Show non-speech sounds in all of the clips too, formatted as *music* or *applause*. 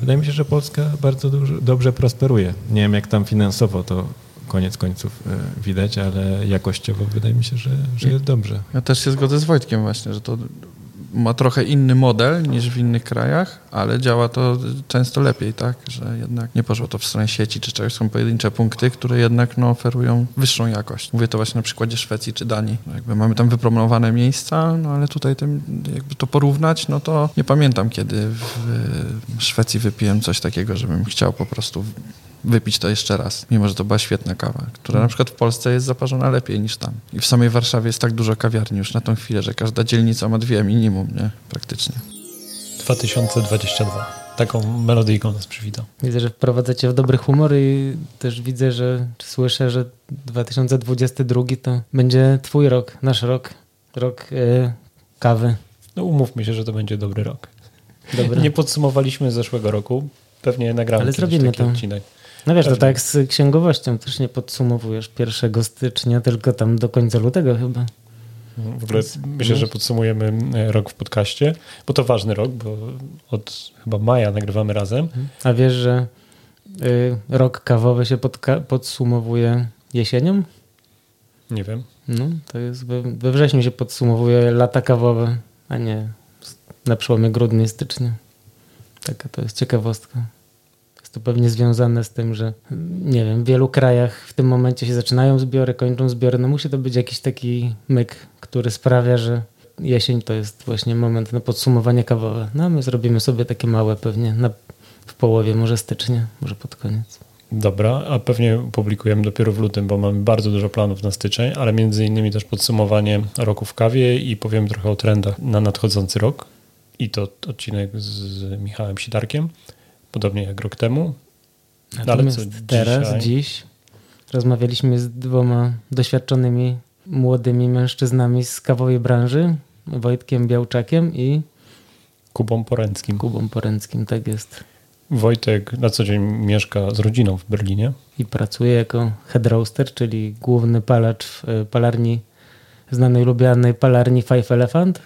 Wydaje mi się, że Polska bardzo dużo, dobrze prosperuje. Nie wiem, jak tam finansowo to koniec końców e, widać, ale jakościowo wydaje mi się, że, że jest dobrze. Ja też się zgodzę z Wojtkiem właśnie, że to ma trochę inny model niż w innych krajach, ale działa to często lepiej, tak? Że jednak nie poszło to w stronę sieci czy czegoś. Są pojedyncze punkty, które jednak no, oferują wyższą jakość. Mówię to właśnie na przykładzie Szwecji czy Danii. Jakby mamy tam wypromowane miejsca, no ale tutaj tym, jakby to porównać, no to nie pamiętam, kiedy w Szwecji wypiłem coś takiego, żebym chciał po prostu wypić to jeszcze raz, mimo że to była świetna kawa, która na przykład w Polsce jest zaparzona lepiej niż tam. I w samej Warszawie jest tak dużo kawiarni już na tą chwilę, że każda dzielnica ma dwie minimum, nie? Praktycznie. 2022. Taką melodyjką nas przywitał. Widzę, że wprowadzacie w dobry humor i też widzę, że czy słyszę, że 2022 to będzie twój rok, nasz rok, rok yy, kawy. No umówmy się, że to będzie dobry rok. Dobra. Nie podsumowaliśmy zeszłego roku. Pewnie nagramy Ale zrobimy to. odcinek. No wiesz, to tak z księgowością też nie podsumowujesz 1 stycznia, tylko tam do końca lutego chyba. W ogóle myślę, że podsumujemy e, rok w podcaście, bo to ważny rok, bo od chyba maja nagrywamy razem. A wiesz, że y, rok kawowy się podsumowuje jesienią? Nie wiem. No, to jest we, we wrześniu się podsumowuje lata kawowe, a nie na przełomie grudnia i stycznia. Taka to jest ciekawostka. To pewnie związane z tym, że nie wiem, w wielu krajach w tym momencie się zaczynają zbiory, kończą zbiory. No musi to być jakiś taki myk, który sprawia, że jesień to jest właśnie moment na podsumowanie kawowe. No a my zrobimy sobie takie małe pewnie na, w połowie, może stycznia, może pod koniec. Dobra, a pewnie publikujemy dopiero w lutym, bo mamy bardzo dużo planów na styczeń, ale między innymi też podsumowanie roku w kawie i powiem trochę o trendach na nadchodzący rok. I to odcinek z Michałem Sitarkiem podobnie jak rok temu. Natomiast ale co teraz, dzisiaj? dziś rozmawialiśmy z dwoma doświadczonymi młodymi mężczyznami z kawowej branży, Wojtkiem Białczakiem i Kubą Poręckim. Kubą Poręckim, tak jest. Wojtek na co dzień mieszka z rodziną w Berlinie. I pracuje jako head roaster, czyli główny palacz w e, palarni, znanej lubianej palarni Five Elephant.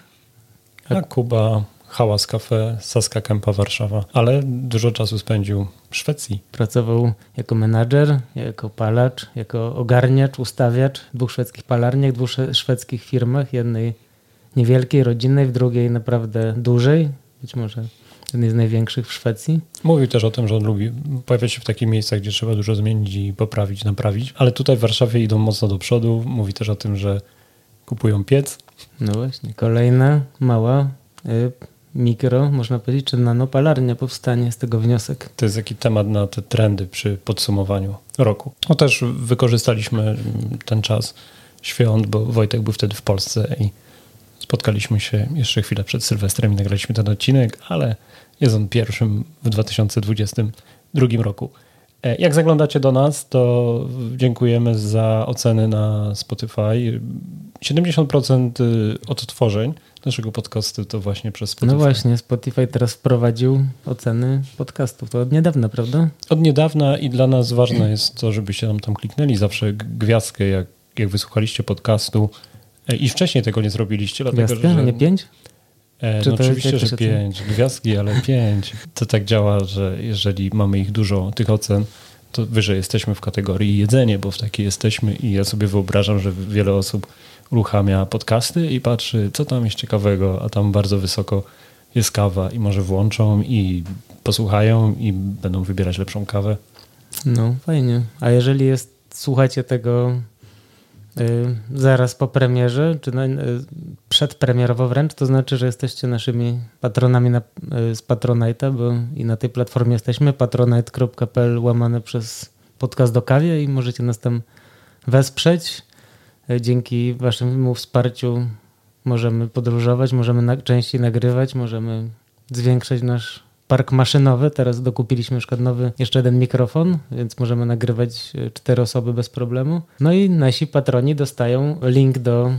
A Kuba Hałas Cafe, Saska Kępa, Warszawa, ale dużo czasu spędził w Szwecji. Pracował jako menadżer, jako palacz, jako ogarniacz, ustawiacz w dwóch szwedzkich palarniach, dwóch szwedzkich firmach, jednej niewielkiej, rodzinnej, w drugiej naprawdę dużej, być może jednej z największych w Szwecji. Mówił też o tym, że on lubi pojawiać się w takich miejscach, gdzie trzeba dużo zmienić i poprawić, naprawić, ale tutaj w Warszawie idą mocno do przodu. Mówi też o tym, że kupują piec. No właśnie, kolejna mała y, mikro, można powiedzieć, czy nanopalarnia powstanie z tego wniosek. To jest taki temat na te trendy przy podsumowaniu roku. No też wykorzystaliśmy ten czas świąt, bo Wojtek był wtedy w Polsce i spotkaliśmy się jeszcze chwilę przed Sylwestrem i nagraliśmy ten odcinek, ale jest on pierwszym w 2022 roku. E, jak zaglądacie do nas, to dziękujemy za oceny na Spotify. 70% odtworzeń naszego podcastu to właśnie przez Spotify. No właśnie, Spotify teraz wprowadził oceny podcastów. To od niedawna, prawda? Od niedawna i dla nas ważne jest to, żebyście nam tam kliknęli zawsze gwiazdkę, jak, jak wysłuchaliście podcastu e, i wcześniej tego nie zrobiliście. Gwiazdkę, dlatego, że... a nie pięć? E, no oczywiście, że pięć. Gwiazdki, ale pięć. To tak działa, że jeżeli mamy ich dużo, tych ocen, to wyżej jesteśmy w kategorii jedzenie, bo w takiej jesteśmy i ja sobie wyobrażam, że wiele osób uruchamia podcasty i patrzy, co tam jest ciekawego, a tam bardzo wysoko jest kawa i może włączą i posłuchają i będą wybierać lepszą kawę. No, fajnie. A jeżeli jest, słuchacie tego y, zaraz po premierze, czy na, y, przedpremierowo wręcz, to znaczy, że jesteście naszymi patronami na, y, z Patronite'a, bo i na tej platformie jesteśmy, patronite.pl łamane przez podcast do kawie i możecie nas tam wesprzeć. E, dzięki Waszemu wsparciu możemy podróżować, możemy na, częściej nagrywać, możemy zwiększać nasz park maszynowy. Teraz dokupiliśmy na nowy, jeszcze jeden mikrofon, więc możemy nagrywać e, cztery osoby bez problemu. No i nasi patroni dostają link do,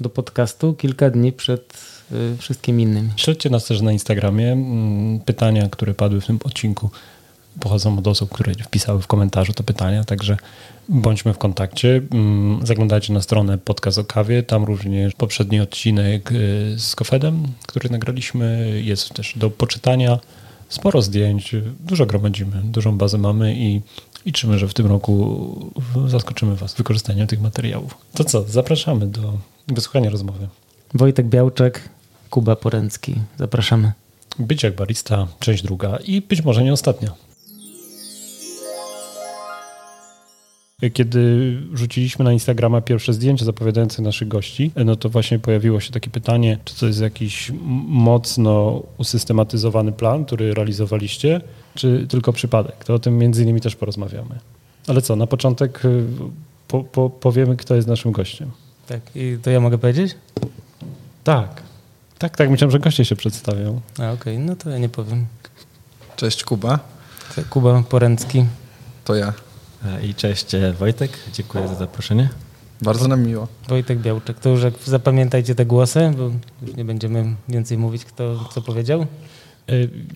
do podcastu kilka dni przed y, wszystkim innym. Śledźcie nas też na Instagramie. Mm, pytania, które padły w tym odcinku pochodzą od osób, które wpisały w komentarzu te pytania, także bądźmy w kontakcie. Mm, zaglądajcie na stronę Podcast o kawie, tam również poprzedni odcinek y, z Kofedem, który nagraliśmy, jest też do poczytania. sporo zdjęć, dużo gromadzimy, dużą bazę mamy i liczymy, że w tym roku zaskoczymy Was wykorzystaniem tych materiałów. To co, zapraszamy do wysłuchania rozmowy. Wojtek Białczek, Kuba Poręcki. Zapraszamy. Być jak barista, część druga i być może nie ostatnia. Kiedy rzuciliśmy na Instagrama pierwsze zdjęcia zapowiadające naszych gości, no to właśnie pojawiło się takie pytanie, czy to jest jakiś mocno usystematyzowany plan, który realizowaliście, czy tylko przypadek. To o tym między innymi też porozmawiamy. Ale co, na początek y, po, po, powiemy, kto jest naszym gościem. Tak, i to ja mogę powiedzieć? Tak. Tak, tak, myślałem, że goście się przedstawią. A okej, okay. no to ja nie powiem. Cześć Kuba. Kuba Poręcki. To ja. I cześć e, Wojtek, dziękuję za zaproszenie. Bardzo nam miło. Wojtek Białczek, to już jak zapamiętajcie te głosy, bo już nie będziemy więcej mówić, kto co powiedział. E,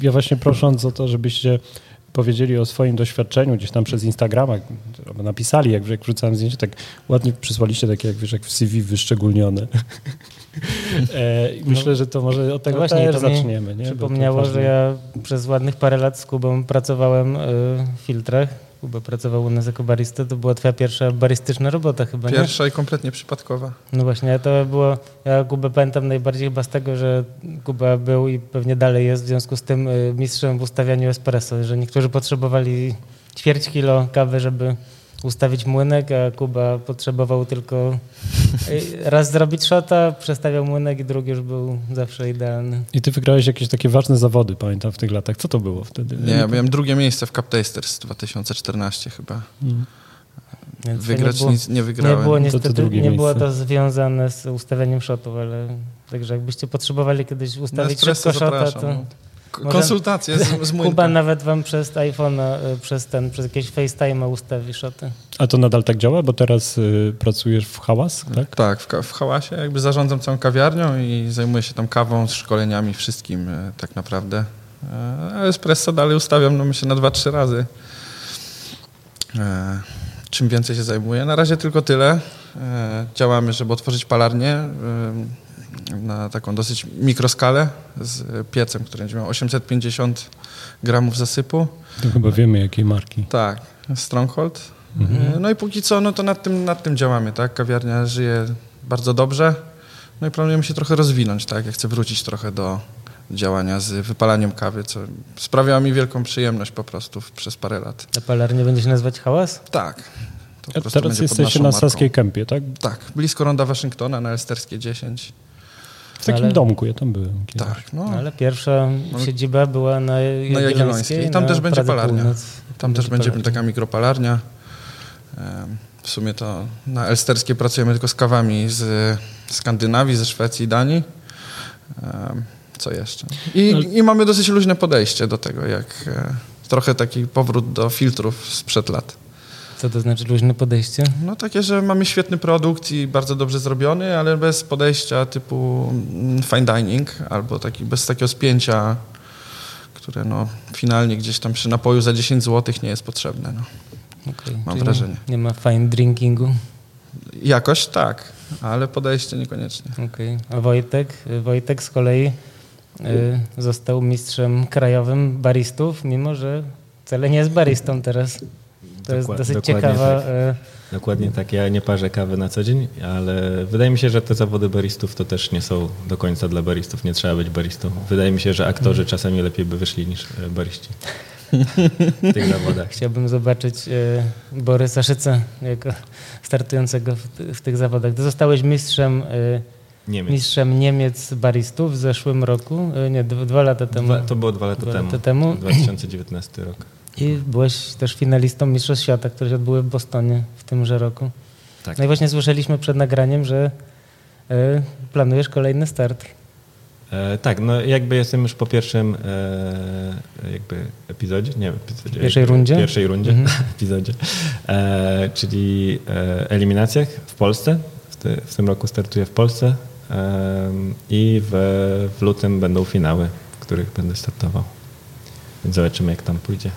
ja właśnie prosząc o to, żebyście powiedzieli o swoim doświadczeniu gdzieś tam przez Instagrama, albo napisali, jak, jak wrzucałem zdjęcie, tak ładnie przysłaliście takie, jak wiesz, jak w CV wyszczególnione. *laughs* e, myślę, no, że to może od tego no właśnie, też zaczniemy. Nie? Przypomniało, że ja przez ładnych parę lat z Kubą pracowałem e, w filtrach Kuba pracował u nas jako barista, to była twoja pierwsza baristyczna robota chyba, nie? Pierwsza i kompletnie przypadkowa. No właśnie, to było, ja Kubę pamiętam najbardziej chyba z tego, że Kuba był i pewnie dalej jest w związku z tym y, mistrzem w ustawianiu espresso, że niektórzy potrzebowali ćwierć kilo kawy, żeby ustawić młynek, a Kuba potrzebował tylko raz zrobić shota, przestawiał młynek i drugi już był zawsze idealny. I ty wygrałeś jakieś takie ważne zawody, pamiętam, w tych latach. Co to było wtedy? Nie, ja miałem drugie miejsce w Cup Tasters 2014 chyba. Hmm. Wygrać nie było, nic nie wygrałem. Nie było niestety, to nie było to związane z ustawianiem shotów, ale także jakbyście potrzebowali kiedyś ustawić szybko shota, to... Konsultacje z, z Kuba *laughs* nawet wam przez iPhone, przez ten, przez jakieś FaceTime ustawi szoty. A to nadal tak działa, bo teraz y, pracujesz w Hałas, tak? Tak, w, w Hałasie jakby zarządzam całą kawiarnią i zajmuję się tam kawą, szkoleniami, wszystkim y, tak naprawdę. Y, a espresso dalej ustawiam, no myślę, na dwa, trzy razy. E, czym więcej się zajmuję? Na razie tylko tyle. E, działamy, żeby otworzyć palarnię na taką dosyć mikroskalę z piecem, który będzie miał 850 gramów zasypu. To chyba wiemy, jakiej marki. Tak, Stronghold. Mhm. No i póki co, no to nad tym, nad tym działamy, tak? Kawiarnia żyje bardzo dobrze. No i planujemy się trochę rozwinąć, tak? Ja chcę wrócić trochę do działania z wypalaniem kawy, co sprawiało mi wielką przyjemność po prostu przez parę lat. A palarnię będzie się nazywać Hałas? Tak. To teraz jesteście na Saskiej Kępie, tak? Tak, blisko Ronda Waszyngtona na Elsterskie 10. W takim ale... domku, ja tam byłem. Kiedyś. Tak, no. Ale pierwsza siedziba była na Jagiellońskiej. I tam też będzie palarnia. Północ. Tam też będzie palarnia. taka mikropalarnia. W sumie to na Elsterskiej pracujemy tylko z kawami z Skandynawii, ze Szwecji i Danii. Co jeszcze? I, no. I mamy dosyć luźne podejście do tego, jak e, trochę taki powrót do filtrów sprzed lat. Co to znaczy luźne podejście? No takie, że mamy świetny produkt i bardzo dobrze zrobiony, ale bez podejścia typu mm, fine dining albo taki, bez takiego spięcia, które no, finalnie gdzieś tam przy napoju za 10 zł nie jest potrzebne. No. Okay, Mam wrażenie. Nie ma fine drinkingu? Jakoś tak, ale podejście niekoniecznie. Okay. A Wojtek? Wojtek z kolei y, został mistrzem krajowym baristów, mimo że wcale nie jest baristą teraz. To jest dosyć ciekawa. Tak. E, dokładnie tak. Ja nie parzę kawy na co dzień, ale wydaje mi się, że te zawody baristów to też nie są do końca dla baristów. Nie trzeba być baristą. Wydaje mi się, że aktorzy mm. czasami lepiej by wyszli niż e, bariści w tych zawodach. *laughs* Chciałbym zobaczyć e, Borysa Szyca jako startującego w, tych zawodach. Ty zostałeś mistrzem Niemiec. mistrzem Niemiec baristów w zeszłym roku, nie, dwa lata temu. Dwa, to było dwa lata dwa temu, lata temu. 2019 rok. I byłeś też finalistą Mistrzostw Świata, które się odbyły w Bostonie w tymże roku. Tak. No i właśnie słyszeliśmy przed nagraniem, że y, planujesz kolejny start. E, tak, no jakby jestem już po pierwszym e, jakby epizodzie, nie epizodzie. Pierwszej rundzie? Pierwszej rundzie, mhm. *laughs* epizodzie, e, czyli e, eliminacjach w Polsce. W, ty, w, tym roku startuję w Polsce e, i w, w lutym będą finały, w których będę startował. Więc zobaczymy, jak tam pójdzie.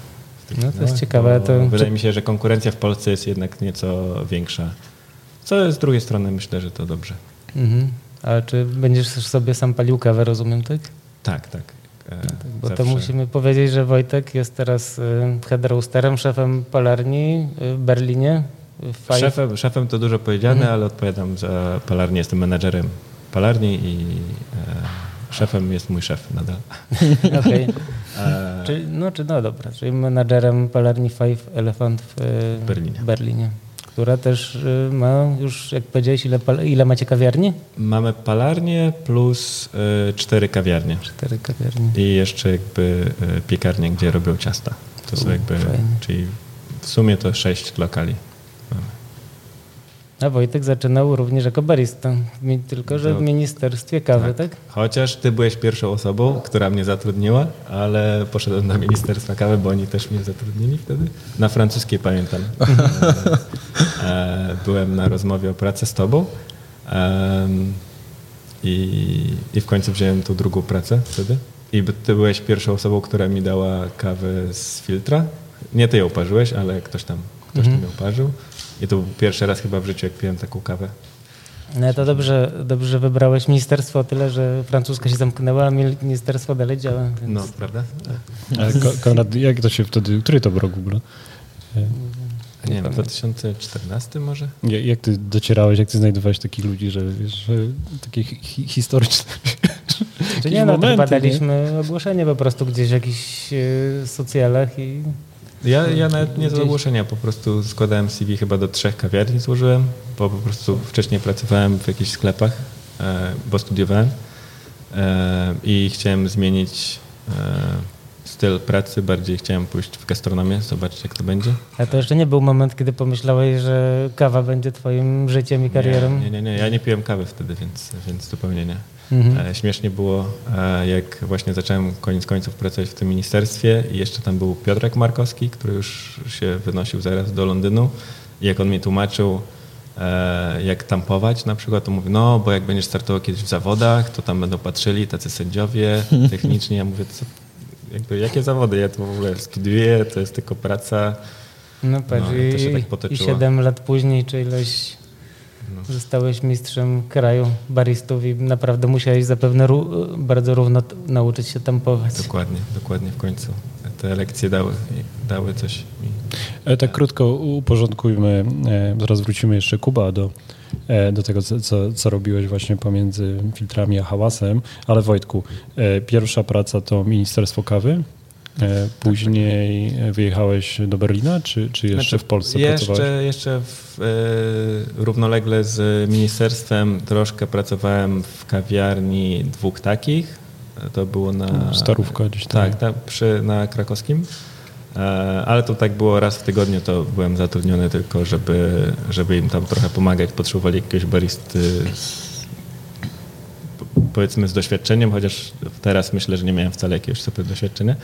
No to jest ciekawe. To... Wydaje mi się, że konkurencja w Polsce jest jednak nieco większa. Co z drugiej strony myślę, że to dobrze. Mhm. A czy będziesz sobie sam palił kawę, rozumiem, tak? Tak, tak. e, Bo zawsze. to musimy powiedzieć, że Wojtek jest teraz y, head roasterem, szefem palarni y, w Berlinie. w. Szefem, szefem to dużo powiedziane, Mhm. ale odpowiadam za palarnię, jestem menadżerem palarni i e, szefem jest mój szef nadal. *laughs* Okej. *laughs* E, Czyli, no, czy, no dobra, czyli menadżerem palarni Five Elephant w y, Berlinie. Berlinie, która też y, ma już, jak powiedziałeś, ile, ile macie kawiarni? mamy palarnię plus e, cztery kawiarnie Cztery kawiarnie. i jeszcze jakby e, piekarnię, gdzie robią ciasta. To są U, jakby, fajnie. czyli w sumie to sześć lokali. A Wojtek zaczynał również jako barista, tylko że w Ministerstwie Kawy, tak? Chociaż ty byłeś pierwszą osobą, która mnie zatrudniła, ale poszedłem do Ministerstwa Kawy, bo oni też mnie zatrudnili wtedy. Na francuskiej pamiętam. E, *laughs* e, Byłem na rozmowie o pracę z tobą i, i w końcu wziąłem tą drugą pracę wtedy. I ty byłeś pierwszą osobą, która mi dała kawę z filtra. Nie ty ją parzyłeś, ale ktoś tam, ktoś tam ją parzył. I to był pierwszy raz chyba w życiu, jak piłem taką kawę. No to dobrze, dobrze że wybrałeś ministerstwo tyle, że francuska się zamknęła, a ministerstwo dalej działa. Więc... No, prawda? Konrad, jak to się wtedy, który to był rok w ogóle? Nie wiem, 2014 może? Ja- Jak ty docierałeś, jak ty znajdowałeś takich ludzi, że, wiesz, że takie hi- historyczne Czy jakieś nie, no to momenty, chyba nie? ogłoszenie po prostu gdzieś w jakichś e, socjalach i Ja, ja nawet nie z ogłoszenia, po prostu składałem CV chyba do trzech kawiarni złożyłem, bo po prostu wcześniej pracowałem w jakichś sklepach, e, bo studiowałem e, i chciałem zmienić e, styl pracy, bardziej chciałem pójść w gastronomię, zobaczyć jak to będzie. a to jeszcze nie był moment, kiedy pomyślałeś, że kawa będzie twoim życiem i karierą. Nie, nie, nie, nie. ja nie piłem kawy wtedy, więc, więc zupełnie nie. Mhm. E, Śmiesznie było, e, jak właśnie zacząłem koniec końców pracować w tym ministerstwie i jeszcze tam był Piotrek Markowski, który już się wynosił zaraz do Londynu i jak on mi tłumaczył, e, jak tampować na przykład, to mówi, no bo jak będziesz startował kiedyś w zawodach, to tam będą patrzyli tacy sędziowie *laughs* techniczni. Ja mówię, co, jakby, jakie zawody? Ja to w ogóle studiuję, to jest tylko praca. No patrz, No, i to się i, tak i potoczyło. 7 lat później, czy ileś No. zostałeś mistrzem kraju baristów i naprawdę musiałeś zapewne ró- bardzo równo t- nauczyć się tampować. Dokładnie, dokładnie w końcu. Te lekcje dały, dały coś mi. E, Tak krótko uporządkujmy, e, zaraz wrócimy jeszcze Kuba do, e, do tego, co, co, robiłeś właśnie pomiędzy filtrami a hałasem, ale Wojtku, e, pierwsza praca to Ministerstwo Kawy, później wyjechałeś do Berlina, czy, czy jeszcze Znaczy, w Polsce pracowałeś? Jeszcze, jeszcze w, e, równolegle z ministerstwem troszkę pracowałem w kawiarni dwóch takich. To było na... Starówka gdzieś tam. Tak, ta, przy, na krakowskim. E, ale to tak było raz w tygodniu, to byłem zatrudniony tylko, żeby, żeby im tam trochę pomagać. Potrzebowali jakiegoś baristy powiedzmy z doświadczeniem, chociaż teraz myślę, że nie miałem wcale jakiegoś super doświadczenia.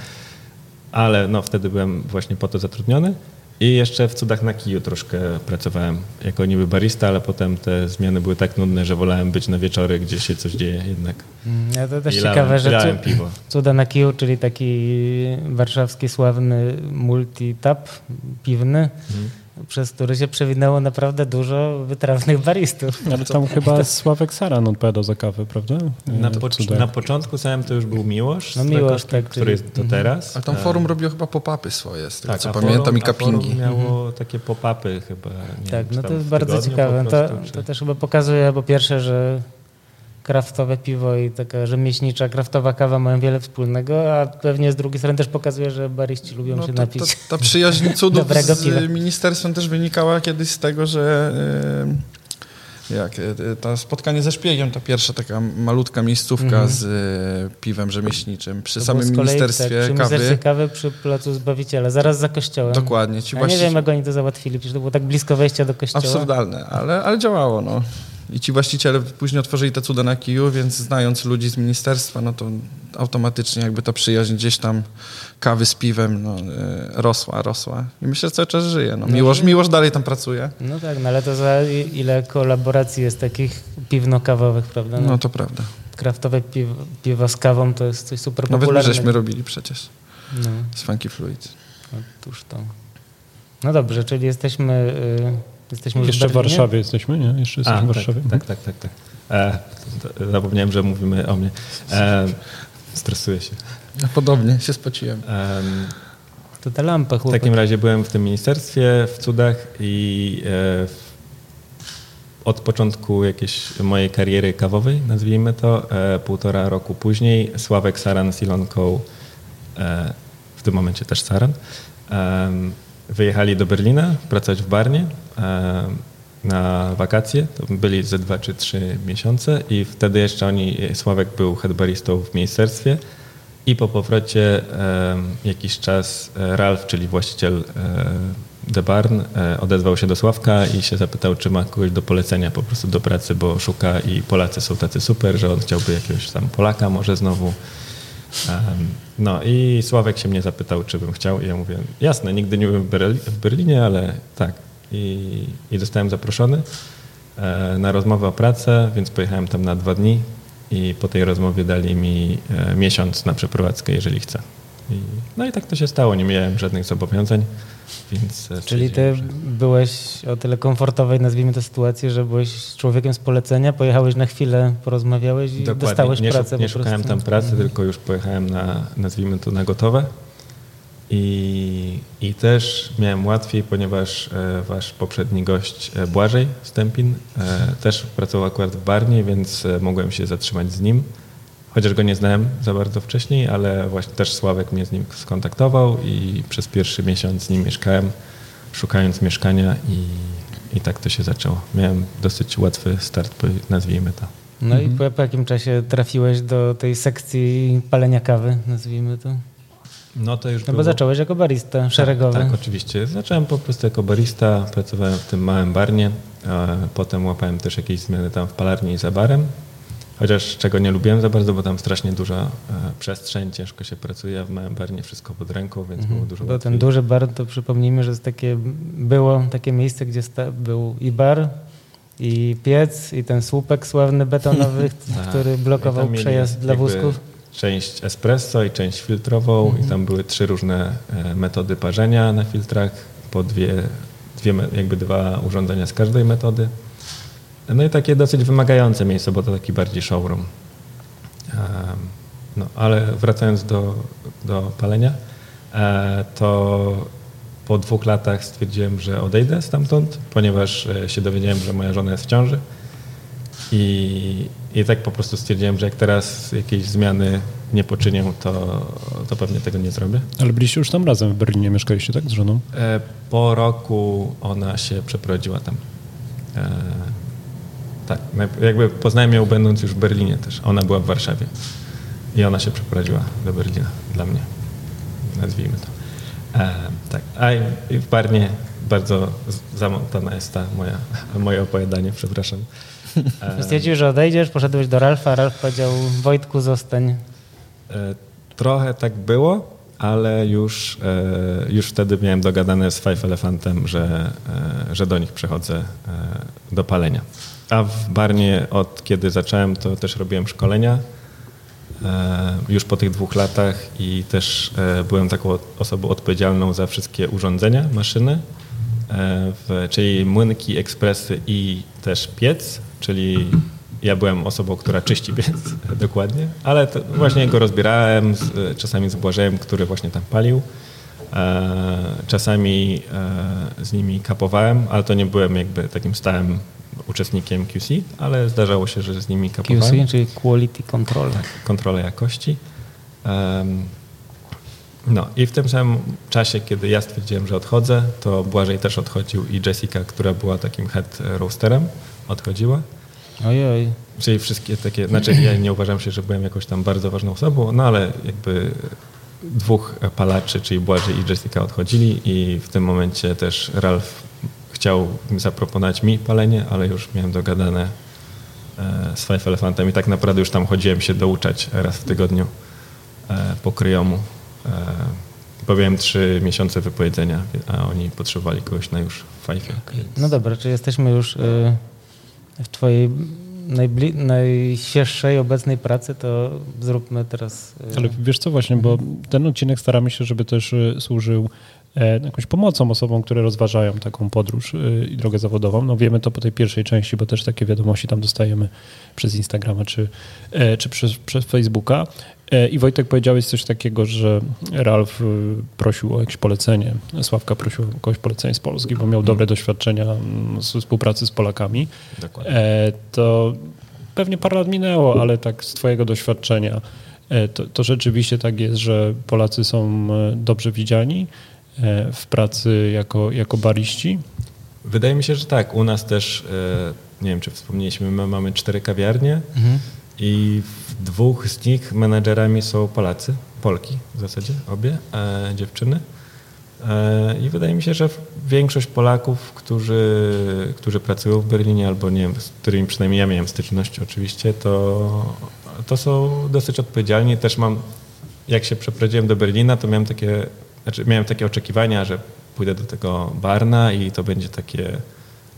Ale no, wtedy byłem właśnie po to zatrudniony. I jeszcze w cudach na kiju troszkę pracowałem jako niby barista, ale potem te zmiany były tak nudne, że wolałem być na wieczory, gdzie się coś dzieje jednak. Mm, Ja to też I lałem- ciekawe, że lałem cu- piwo. Cuda na kiju, czyli taki warszawski sławny multitap piwny, Mhm. Przez który się przewinęło naprawdę dużo wytrawnych baristów. *laughs* Ale tam chyba Sławek Saran odpowiadał za kawę, prawda? Na, E, po, cudach. na początku samym to już był Miłosz, No Miłosz, Krakowskiej, tak, który jest do teraz. Ale tam E, forum robiło chyba pop-upy swoje, z tego tak, co a pamiętam, forum, i a forum cuppingi. miało takie pop-upy chyba. Nie tak, wiem, no to jest bardzo ciekawe. po To, to też chyba pokazuje, po pierwsze, że kraftowe piwo i taka rzemieślnicza, kraftowa kawa mają wiele wspólnego, a pewnie z drugiej strony też pokazuje, że bariści lubią No, się to, napić. to, ta przyjaźń *laughs* cudów z piwa. ministerstwem też wynikała kiedyś z tego, że e, jak e, to spotkanie ze szpiegiem, ta pierwsza taka malutka miejscówka Mhm. z e, piwem rzemieślniczym przy To samym kolei, ministerstwie tak, przy kawy. Ministerstwie kawy przy Placu Zbawiciela, zaraz za kościołem. Dokładnie. Ci Ja nie wiem, jak oni to załatwili, przecież to było tak blisko wejścia do kościoła. Absurdalne, ale, ale działało, no. I ci właściciele później otworzyli te cuda na kiju, więc znając ludzi z ministerstwa, no to automatycznie jakby ta przyjaźń gdzieś tam kawy z piwem no, e, rosła, rosła. I myślę, że cały czas żyje. No. Miłosz, Miłosz dalej tam pracuje. No tak, no ale to za ile kolaboracji jest takich piwno-kawowych, prawda? No, No to prawda. Kraftowe piwo z kawą to jest coś super Nawet my popularnego. żeśmy robili przecież No, z Funky Fluid. otóż to. No dobrze, czyli jesteśmy, y, jesteśmy Jeszcze w. Warszawie jesteśmy, nie? Jeszcze jesteśmy A, w Warszawie. tak, tak, tak, tak. tak. E, zapomniałem, że mówimy o mnie. E, stresuję się. Ja podobnie się spociłem. Em, To ta lampa, w chłopak. takim razie byłem w tym ministerstwie w cudach i e, od początku jakiejś mojej kariery kawowej, nazwijmy to, e, półtora roku później Sławek Saran z Ilonką, e, w tym momencie też Saran, wyjechali do Berlina pracować w Barnie em, na wakacje. To byli ze dwa czy trzy miesiące i wtedy jeszcze oni, Sławek był headbaristą w ministerstwie i po powrocie em, jakiś czas e, Ralf, czyli właściciel e, The Barn, e, odezwał się do Sławka i się zapytał, czy ma kogoś do polecenia po prostu do pracy, bo szuka i Polacy są tacy super, że on chciałby jakiegoś tam Polaka może znowu. No i Sławek się mnie zapytał, czy bym chciał i ja mówię, jasne, nigdy nie byłem w, w Berlinie, ale tak. I, I zostałem zaproszony e, na rozmowę o pracę, więc pojechałem tam na dwa dni i po tej rozmowie dali mi e, miesiąc na przeprowadzkę, jeżeli chcę. I, no i tak to się stało, nie miałem żadnych zobowiązań, więc... e, Czyli ty że- byłeś o tyle komfortowej, nazwijmy to sytuacji, że byłeś człowiekiem z polecenia, pojechałeś na chwilę, porozmawiałeś i Dokładnie. dostałeś nie, pracę nie szukałem tam pracy, tylko już pojechałem na, nazwijmy to, na gotowe. I, I też miałem łatwiej, ponieważ e, wasz poprzedni gość e, Błażej Stępin też pracował akurat w Barnie, więc mogłem się zatrzymać z nim. Chociaż go nie znałem za bardzo wcześniej, ale właśnie też Sławek mnie z nim skontaktował i przez pierwszy miesiąc z nim mieszkałem, szukając mieszkania i, i tak to się zaczęło. Miałem dosyć łatwy start, nazwijmy to. No i po, po jakim czasie trafiłeś do tej sekcji palenia kawy, nazwijmy to? No to już No bo było- zacząłeś jako barista szeregowy. Tak, tak, oczywiście. Zacząłem po prostu jako barista, pracowałem w tym małym barnie, potem łapałem też jakieś zmiany tam w palarni i za barem, chociaż czego nie lubiłem za bardzo, bo tam strasznie duża e, przestrzeń, ciężko się pracuje, w małym barnie wszystko pod ręką, więc było dużo Bo łatwiej. ten duży bar, to przypomnijmy, że takie, było takie miejsce, gdzie sta, był i bar, i piec, i ten słupek sławny betonowy, *laughs* Tak. który I blokował przejazd dla wózków. Część espresso i część filtrową Mhm. i tam były trzy różne e, metody parzenia na filtrach, po dwie, dwie, jakby dwa urządzenia z każdej metody. No i takie dosyć wymagające miejsce, bo to taki bardziej showroom. No, ale wracając do, do palenia, e, to po dwóch latach stwierdziłem, że odejdę stamtąd, ponieważ e, się dowiedziałem, że moja żona jest w ciąży. I, I tak po prostu stwierdziłem, że jak teraz jakieś zmiany nie poczynię, to, to pewnie tego nie zrobię. Ale byliście już tam razem w Berlinie, mieszkaliście tak z żoną? E, Po roku ona się przeprowadziła tam. Tak, jakby poznałem ją będąc już w Berlinie też. Ona była w Warszawie i ona się przeprowadziła do Berlina dla mnie, nazwijmy to. E, Tak, a i w Barnie bardzo zamontana jest ta moja, *laughs* moje opowiadanie, przepraszam. E, Stwierdziłeś, że odejdziesz, poszedłeś do Ralfa, Ralf powiedział Wojtku zostań. E, Trochę tak było, ale już, e, już wtedy miałem dogadane z Five Elefantem, że, e, że do nich przechodzę e, do palenia. A w Barnie od kiedy zacząłem, to też robiłem szkolenia e, już po tych dwóch latach i też e, byłem taką osobą odpowiedzialną za wszystkie urządzenia, maszyny, e, czyli młynki, ekspresy i też piec, czyli ja byłem osobą, która czyści piec *laughs* dokładnie, ale właśnie go rozbierałem, czasami z Błażejem, który właśnie tam palił. Czasami z nimi kapowałem, ale to nie byłem jakby takim stałym uczestnikiem QC, ale zdarzało się, że z nimi kapowałem QC, czyli Quality Control. kontrolę jakości. Em, No i w tym samym czasie, kiedy ja stwierdziłem, że odchodzę, to Błażej też odchodził i Jessica, która była takim head roasterem, odchodziła. Ojoj. Czyli wszystkie takie, znaczy ja nie uważam się, że byłem jakąś tam bardzo ważną osobą, no ale jakby dwóch palaczy, czyli Błażej i Jessica odchodzili i w tym momencie też Ralf chciał zaproponować mi palenie, ale już miałem dogadane e, z Five Elefantem i tak naprawdę już tam chodziłem się douczać raz w tygodniu e, po kryjomu. E, Bo miałem trzy miesiące wypowiedzenia, a oni potrzebowali kogoś na już Five. No dobra, czy jesteśmy już w twojej najbli- najświeższej obecnej pracy, to zróbmy teraz... y, Ale wiesz co właśnie, bo ten odcinek staramy się, żeby też y, służył e, jakąś pomocą osobom, które rozważają taką podróż i drogę zawodową. No wiemy to po tej pierwszej części, bo też takie wiadomości tam dostajemy przez Instagrama czy, e, czy przez, przez Facebooka. E, I Wojtek powiedziałeś coś takiego, że Ralf y, prosił o jakieś polecenie, Sławka prosił o jakieś polecenie z Polski, bo miał dobre doświadczenia mm, z współpracy z Polakami. Dokładnie. E, To pewnie parę lat minęło, ale tak z twojego doświadczenia, e, to, to rzeczywiście tak jest, że Polacy są dobrze widziani w pracy jako, jako bariści. Wydaje mi się, że tak. U nas też, nie wiem czy wspomnieliśmy, my mamy cztery kawiarnie i w dwóch z nich menedżerami są Polacy, Polki w zasadzie, obie e, dziewczyny. E, I wydaje mi się, że większość Polaków, którzy, którzy pracują w Berlinie albo nie wiem, z którymi przynajmniej ja miałem styczność oczywiście, to, to są dosyć odpowiedzialni. Też mam, jak się przeprowadziłem do Berlina, to miałem takie, znaczy miałem takie oczekiwania, że pójdę do tego Barna i to będzie takie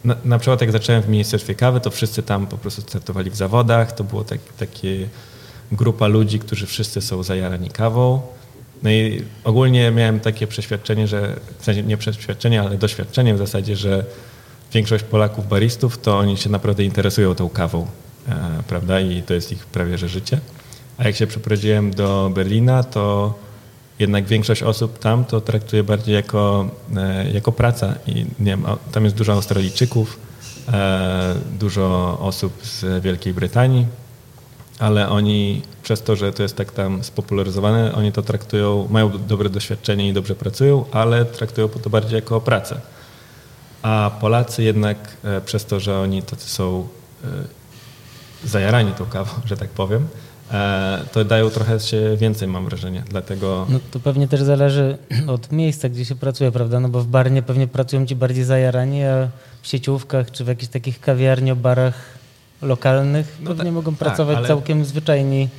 na, na przykład jak zacząłem w Ministerstwie Kawy, to wszyscy tam po prostu startowali w zawodach. To było tak, takie grupa ludzi, którzy wszyscy są zajarani kawą. No i ogólnie miałem takie przeświadczenie, że w sensie nie przeświadczenie, ale doświadczenie w zasadzie, że większość Polaków baristów to oni się naprawdę interesują tą kawą, e, prawda? I to jest ich prawie że życie. A jak się przeprowadziłem do Berlina, to jednak większość osób tam to traktuje bardziej jako, e, jako praca i nie wiem, tam jest dużo Australijczyków, e, dużo osób z Wielkiej Brytanii, ale oni przez to, że to jest tak tam spopularyzowane, oni to traktują, mają dobre doświadczenie i dobrze pracują, ale traktują to bardziej jako pracę. A Polacy jednak e, przez to, że oni tacy są zajarani tą kawą, że tak powiem, to dają trochę się więcej, mam wrażenie. Dlatego No to pewnie też zależy od miejsca, gdzie się pracuje, prawda? No bo w barnie pewnie pracują ci bardziej zajarani, a w sieciówkach czy w jakichś takich kawiarniobarach lokalnych No pewnie tak, mogą tak, pracować ale- całkiem zwyczajni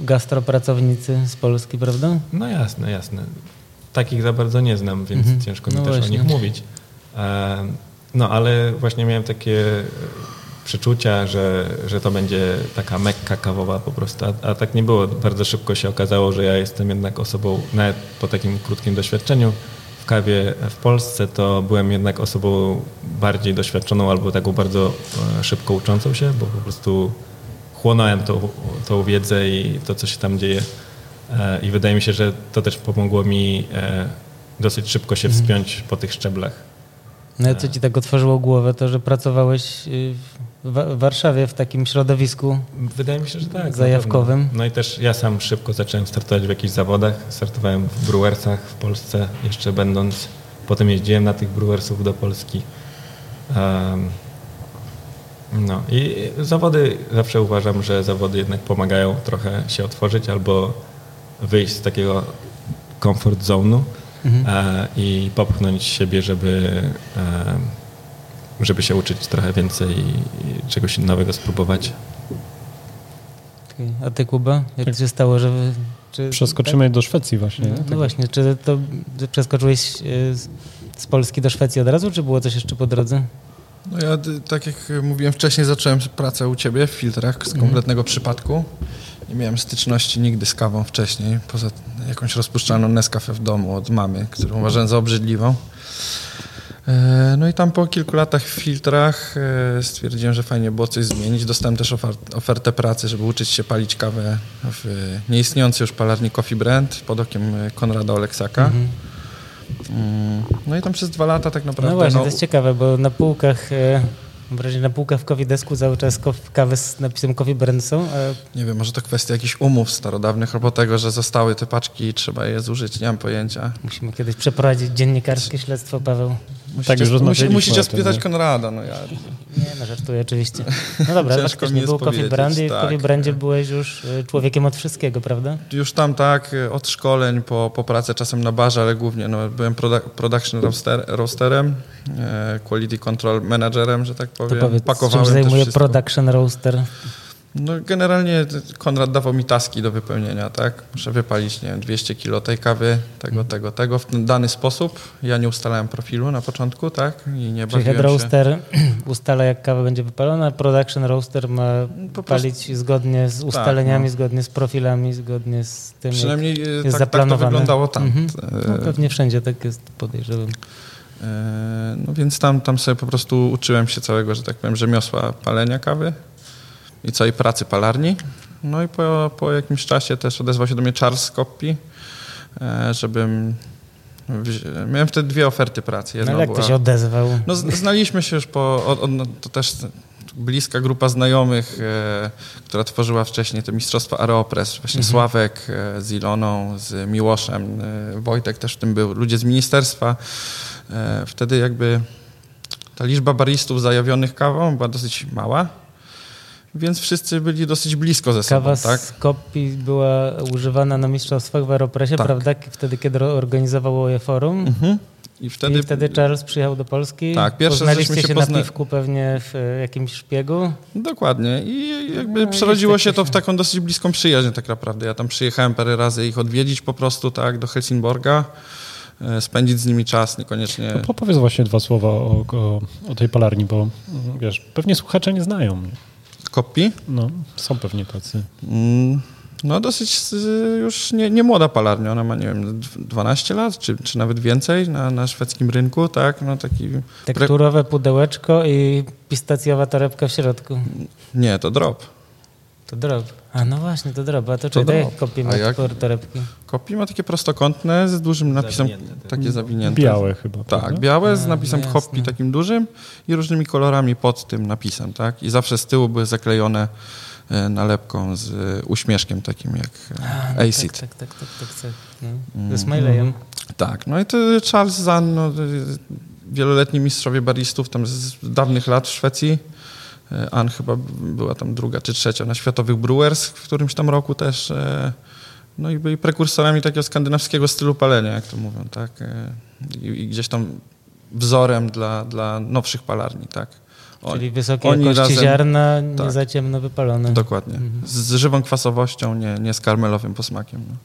gastropracownicy z Polski, prawda? No jasne, jasne. Takich za bardzo nie znam, więc Mhm. ciężko mi No też właśnie. o nich mówić. E, No ale właśnie miałem takie e, przeczucia, że, że to będzie taka mekka kawowa po prostu, a, a tak nie było. Bardzo szybko się okazało, że ja jestem jednak osobą, nawet po takim krótkim doświadczeniu w kawie w Polsce, to byłem jednak osobą bardziej doświadczoną albo taką bardzo e, szybko uczącą się, bo po prostu chłonąłem tą, tą wiedzę i to, co się tam dzieje. E, I wydaje mi się, że to też pomogło mi e, dosyć szybko się wspiąć po tych szczeblach. No i co ci tak otworzyło głowę, to że pracowałeś y, w Wa- w Warszawie w takim środowisku Wydaje mi się, że tak. Zajawkowym. No i też ja sam szybko zacząłem startować w jakichś zawodach. Startowałem w Brewersach w Polsce, jeszcze będąc. Potem jeździłem na tych Brewersów do Polski. Em, no i zawody, zawsze uważam, że zawody jednak pomagają trochę się otworzyć albo wyjść z takiego comfort zone'u e, i popchnąć siebie, żeby, e, żeby się uczyć trochę więcej i czegoś nowego spróbować. A ty, Kuba? Jak to się stało, że... Czy, Przeskoczymy do Szwecji właśnie. Tak? nie? No, no właśnie, czy to przeskoczyłeś y, z, z Polski do Szwecji od razu, czy było coś jeszcze po drodze? No ja, tak jak mówiłem wcześniej, zacząłem pracę u Ciebie w filtrach z kompletnego przypadku. Nie miałem styczności nigdy z kawą wcześniej, poza jakąś rozpuszczalną Nescafe w domu od mamy, którą uważałem za obrzydliwą. E, No i tam po kilku latach w filtrach e, stwierdziłem, że fajnie było coś zmienić. Dostałem też ofert, ofertę pracy, żeby uczyć się palić kawę w nieistniejący już palarni Coffee Brand pod okiem e, Konrada Oleksaka. Mm, No i tam przez dwa lata tak naprawdę... No właśnie, to jest ciekawe, bo na półkach, mam wrażenie, na półkach w Coffee cały czas kawy z napisem Coffee Brand są, Nie wiem, może to kwestia jakichś umów starodawnych albo tego, że zostały te paczki i trzeba je zużyć, nie mam pojęcia. musimy kiedyś przeprowadzić dziennikarskie śledztwo, Paweł. Musicie, Tak, już musi, rozmawialiśmy musicie spytać nie? Konrada, no ja... Nie, no żartuję oczywiście. *laughs* No dobra, faktycznie był Coffee powiedzieć, Brand i w tak. Coffee Brandzie byłeś już e, człowiekiem od wszystkiego, prawda? Już tam tak, y, od szkoleń po, po pracę czasem na barze, ale głównie no, byłem produ- production roaster, roasterem, e, quality control managerem, że tak To powiem. powiedz, czym Pakowałem się też zajmuje. Production Roaster? No generalnie Konrad dawał mi taski do wypełnienia, tak? Muszę wypalić, nie wiem, 200 kilo tej kawy, tego, tego, tego, w ten dany sposób. Ja nie ustalałem profilu na początku, tak? I nie Czyli head roaster *clears throat* ustala, jak kawa będzie wypalona, production roaster ma Po palić zgodnie z ustaleniami, no. zgodnie z profilami, zgodnie z tym, jak Przynajmniej e, jest tak, tak to zaplanowane. wyglądało tam. Mhm. E, No, pewnie wszędzie tak jest, podejrzewam. E, No więc tam, tam sobie po prostu uczyłem się całego, że tak powiem, rzemiosła palenia kawy i całej pracy palarni. No i po, po jakimś czasie też odezwał się do mnie Charles Coppi, e, żebym... Miałem wtedy dwie oferty pracy. No Jedna ale jak to była- się odezwał? no, znaliśmy się już po. Od, od, no, to też bliska grupa znajomych, e, która tworzyła wcześniej te mistrzostwa Aeropress. Właśnie Sławek e, z Iloną, z Miłoszem, e, Wojtek też w tym był, ludzie z ministerstwa. E, wtedy jakby ta liczba baristów zajawionych kawą była dosyć mała. Więc wszyscy byli dosyć blisko ze sobą, Kawa tak? z kopii była używana na mistrzostwach w Aeropressie, Tak. prawda? Wtedy, kiedy organizowało je forum. Mhm. I wtedy, I wtedy Charles przyjechał do Polski. Tak, pierwsze Poznaliście się się pozna- na piwku pewnie w e, jakimś szpiegu. Dokładnie. I jakby No, przerodziło się to w taką dosyć bliską przyjaźń tak naprawdę. Ja tam przyjechałem parę razy ich odwiedzić po prostu tak do Helsingborga, e, spędzić z nimi czas, niekoniecznie... To powiedz właśnie dwa słowa o, o, o tej palarni, bo mm, wiesz, pewnie słuchacze nie znają mnie. Kopi. No, są pewnie tacy. Mm, No dosyć y, już nie, nie młoda palarnia, ona ma nie wiem, dw- 12 lat, czy, czy nawet więcej na, na szwedzkim rynku, tak? No taki... Tekturowe pudełeczko i pistacjowa torebka w środku. Nie, to drop. To drop. A no właśnie, to drop. A to, To czy A ma jak? torebki? Kopi ma takie prostokątne z dużym napisem, Zawinięte, takie zawinięte. Białe chyba. Tak, prawda? białe z napisem no jasne. takim dużym i różnymi kolorami pod tym napisem, tak? I zawsze z tyłu były zaklejone e, nalepką z e, uśmieszkiem takim jak A, no e, Acid. Tak, tak, tak, tak, tak, tak. No. Ze Smileyem. Tak, no i to Charles Zahn, no, to jest wieloletni mistrzowie baristów tam z dawnych lat w Szwecji. E, Ann chyba była tam druga czy trzecia na światowych Brewers w którymś tam roku też. e, No i byli prekursorami takiego skandynawskiego stylu palenia, jak to mówią, tak? E, I, i gdzieś tam wzorem dla, dla nowszych palarni, tak? Czyli wysokiej oni jakości razem- ziarna, nie tak. za ciemno wypalone. Dokładnie. Z żywą kwasowością, nie, nie z karmelowym posmakiem. No.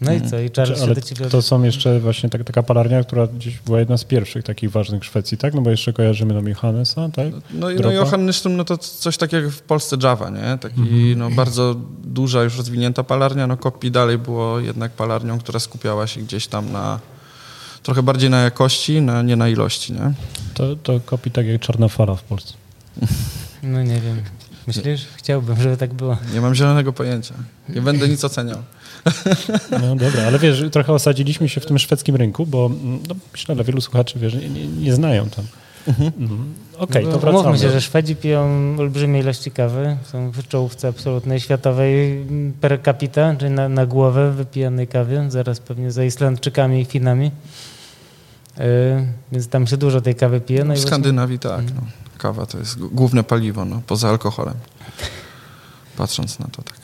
No i co? I Charles się Ale do ciebie... to są jeszcze właśnie tak, taka palarnia, która gdzieś była jedna z pierwszych takich ważnych w Szwecji, tak? No bo jeszcze kojarzymy tam Johannesa, tak? No, i- no i Johann Nyström, no to coś takiego jak w Polsce Java, nie? Taki no, bardzo duża, już rozwinięta palarnia. No Kopi dalej było jednak palarnią, która skupiała się gdzieś tam na trochę bardziej na jakości, na, nie na ilości, nie? To, to kopi tak jak czarna fala w Polsce. No nie wiem. Myślisz? Chciałbym, żeby tak było. Nie mam zielonego pojęcia. Nie będę nic oceniał. No dobra, ale wiesz, trochę osadziliśmy się w tym szwedzkim rynku, bo mm, no, myślę, że wielu słuchaczy wiesz, nie, nie, nie znają tam. Mhm. Okej, No, to wracamy. Mówmy się, że Szwedzi piją olbrzymie ilości kawy. Są w czołówce absolutnej światowej mm, per capita, czyli na, na głowę wypijanej kawy. Zaraz pewnie za Islandczykami i Finami. Yy, więc tam się dużo tej kawy pije. No i w właśnie- Skandynawii tak. No. Kawa to jest główne paliwo, no, poza alkoholem. Patrząc na to tak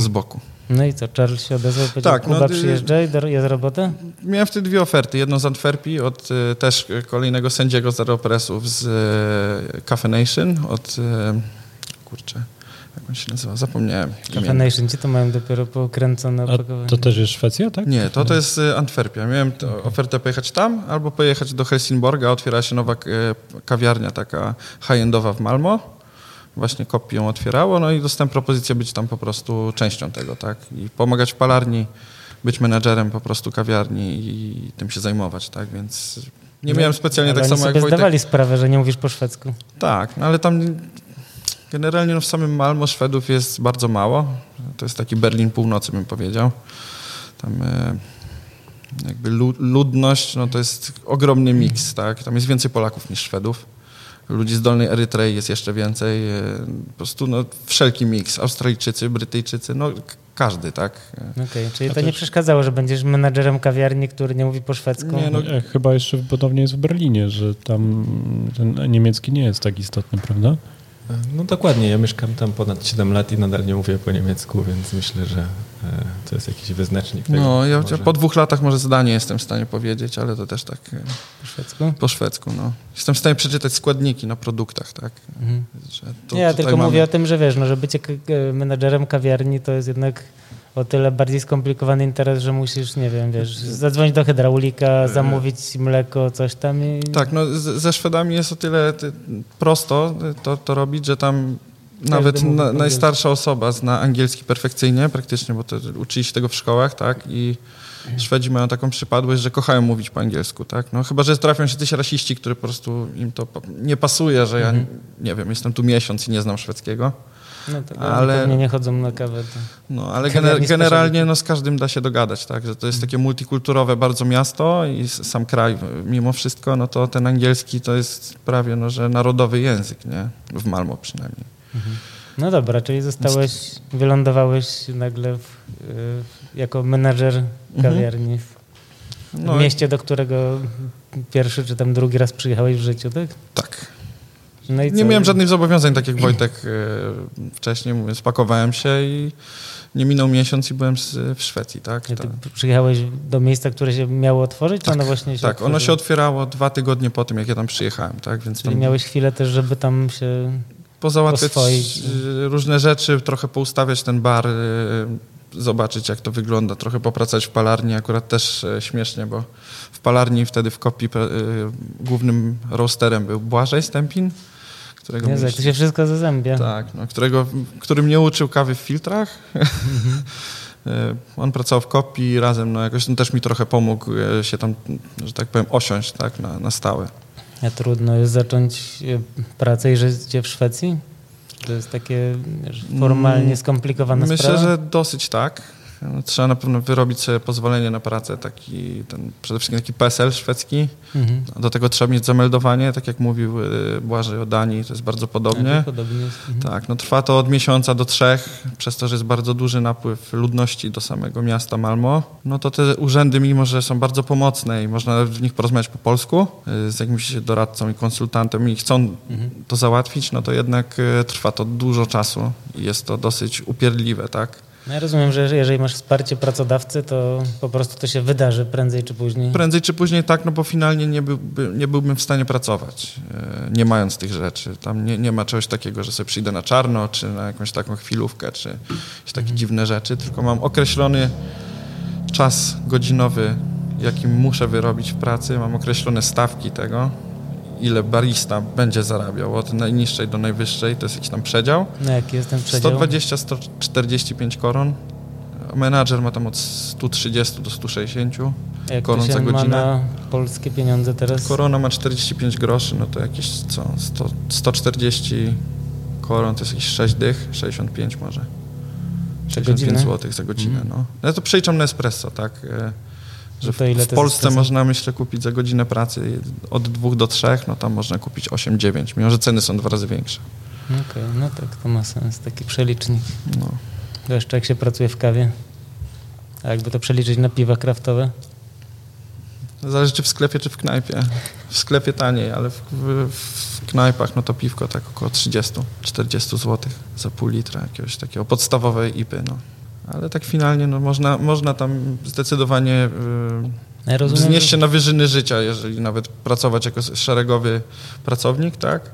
z boku. No i co, Charles się odezwał, powiedział, Tak, no, Kuba ty- przyjeżdża i do- jest robota? Miałem wtedy dwie oferty. Jedną z Antwerpii od e, też kolejnego sędziego z Aeropressów z Cafe Nation, od kurczę, jak on się nazywa? Zapomniałem. Cafe. Nation, ci to mają dopiero pokręcone A opakowanie. to też jest Szwecja, tak? Nie, to, to jest e, Antwerpia. Miałem to, ofertę pojechać tam albo pojechać do Helsingborga. Otwiera się nowa e, kawiarnia taka high-endowa w Malmo. Właśnie Kopi ją otwierało, no i dostałem propozycję być tam po prostu częścią tego, tak? I pomagać w palarni, być menadżerem po prostu kawiarni i tym się zajmować, tak? Więc nie miałem specjalnie Ale tak samo jak sobie Wojtek. zdawali sprawę, że nie mówisz po szwedzku. Tak, no ale tam generalnie no w samym Malmo Szwedów jest bardzo mało. To jest taki Berlin północy, bym powiedział. Tam e, jakby lu- ludność, no to jest ogromny miks, tak? Tam jest więcej Polaków niż Szwedów. Ludzi z Dolnej Erytrei jest jeszcze więcej. e, Po prostu no, wszelki miks. Australijczycy, Brytyjczycy, no każdy, tak? Okej, czyli A to nie przeszkadzało, że będziesz menadżerem kawiarni, który nie mówi po szwedzku? Nie, no, E, Chyba jeszcze podobnie jest w Berlinie, że tam ten niemiecki nie jest tak istotny, prawda? No dokładnie, ja mieszkam tam ponad 7 lat i nadal nie mówię po niemiecku, więc myślę, że e, to jest jakiś wyznacznik tego. No, ja może. po dwóch latach może zdanie jestem w stanie powiedzieć, ale to też tak e, Po szwedzku? po szwedzku, no. Jestem w stanie przeczytać składniki na produktach, tak? Mhm. Że to nie, ja tylko mamy- mówię o tym, że wiesz, no, że bycie k- menadżerem kawiarni to jest jednak o tyle bardziej skomplikowany interes, że musisz, nie wiem, wiesz, zadzwonić do hydraulika, zamówić mleko, coś tam i... Tak, no ze Szwedami jest o tyle ty, prosto to, to robić, że tam nawet na, najstarsza osoba zna angielski perfekcyjnie praktycznie, bo to uczyli się tego w szkołach, tak? I Szwedzi mają taką przypadłość, że kochają mówić po angielsku, tak? No chyba, że trafią się coś rasiści, który po prostu im to nie pasuje, że ja, Mhm. nie wiem, jestem tu miesiąc i nie znam szwedzkiego. No to Ale- pewnie nie chodzą na kawę. No, ale gener- generalnie no, z każdym da się dogadać, tak? Że to jest takie multikulturowe bardzo miasto i sam kraj mimo wszystko, no to ten angielski to jest prawie no, że narodowy język, nie? W Malmo przynajmniej. No dobra, czyli zostałeś, wylądowałeś nagle w, y, jako menadżer kawiarni w, No mieście, do którego pierwszy czy tam drugi raz przyjechałeś w życiu, tak? Tak. No Nie miałem żadnych zobowiązań, tak jak Wojtek e, wcześniej, mówię, spakowałem się i nie minął miesiąc i byłem w Szwecji, tak? Ty tak. przyjechałeś do miejsca, które się miało otworzyć, czy ono właśnie się Tak, ono się otwierało dwa tygodnie po tym, jak ja tam przyjechałem, tak? Więc Czyli tam miałeś chwilę też, żeby tam się... pozałatwiać oswoić. y, różne rzeczy, trochę poustawiać ten bar, y, zobaczyć jak to wygląda, trochę popracować w palarni, akurat też e, śmiesznie, bo w palarni wtedy w kopii głównym roasterem był Błażej Stępin, którego jak mieliśmy- to się wszystko zazębia. tak, no, którego, który mnie uczył kawy w filtrach. *laughs* E, On pracował w kopii razem, no jakoś on też mi trochę pomógł e, się tam, że tak powiem, osiąść tak, na, na stałe. A trudno jest zacząć e, pracę i życie w Szwecji? To jest takie formalnie skomplikowana Myślę, sprawa? że dosyć tak. No, Trzeba na pewno wyrobić sobie pozwolenie na pracę, taki, ten, przede wszystkim taki PESEL szwedzki. Mhm. Do tego trzeba mieć zameldowanie, tak jak mówił e, Błażej o Danii, to jest bardzo podobnie. Podobnie jest. Mhm. Tak, no trwa to od miesiąca do trzech, przez to, że jest bardzo duży napływ ludności do samego miasta Malmo. No to te urzędy, mimo że są bardzo pomocne i można w nich porozmawiać po polsku y, z jakimś doradcą i konsultantem i chcą Mhm. to załatwić, no to jednak y, trwa to dużo czasu i jest to dosyć upierdliwe, tak? No ja rozumiem, że jeżeli masz wsparcie pracodawcy, to po prostu to się wydarzy prędzej czy później. Prędzej czy później tak, no bo finalnie nie, byłby, nie byłbym w stanie pracować, e, nie mając tych rzeczy. Tam nie, nie ma czegoś takiego, że sobie przyjdę na czarno, czy na jakąś taką chwilówkę, czy jakieś takie dziwne rzeczy, tylko mam określony czas godzinowy, jaki muszę wyrobić w pracy, mam określone stawki tego, ile barista będzie zarabiał, od najniższej do najwyższej, to jest jakiś tam przedział. No jaki jest ten przedział? 120-145 koron. Menadżer ma tam od 130 do 160. Jak koron za się ma godzinę. na polskie pieniądze teraz? Korona ma 45 groszy, no to jakieś co, 100, 140 koron to jest jakieś 6 dych, 65 może. 65 godzinę? zł za godzinę, Mhm. no. Ja to przeliczam na espresso, tak, e, że No w, w Polsce można, myślę, kupić za godzinę pracy od 2 do 3, no tam można kupić 8-9, mimo że ceny są dwa razy większe. Okej, no tak, to ma sens, taki przelicznik. No. Jeszcze jak się pracuje w kawie. A jakby to przeliczyć na piwa kraftowe? Zależy czy w sklepie, czy w knajpie. W sklepie taniej, ale w, w, w knajpach no to piwko tak około 30-40 zł za pół litra jakiegoś takiego podstawowej ipy. No. Ale tak finalnie no, można, można tam zdecydowanie Ja y, rozumiem, wznieść się na wyżyny życia, jeżeli nawet pracować jako szeregowy pracownik, tak?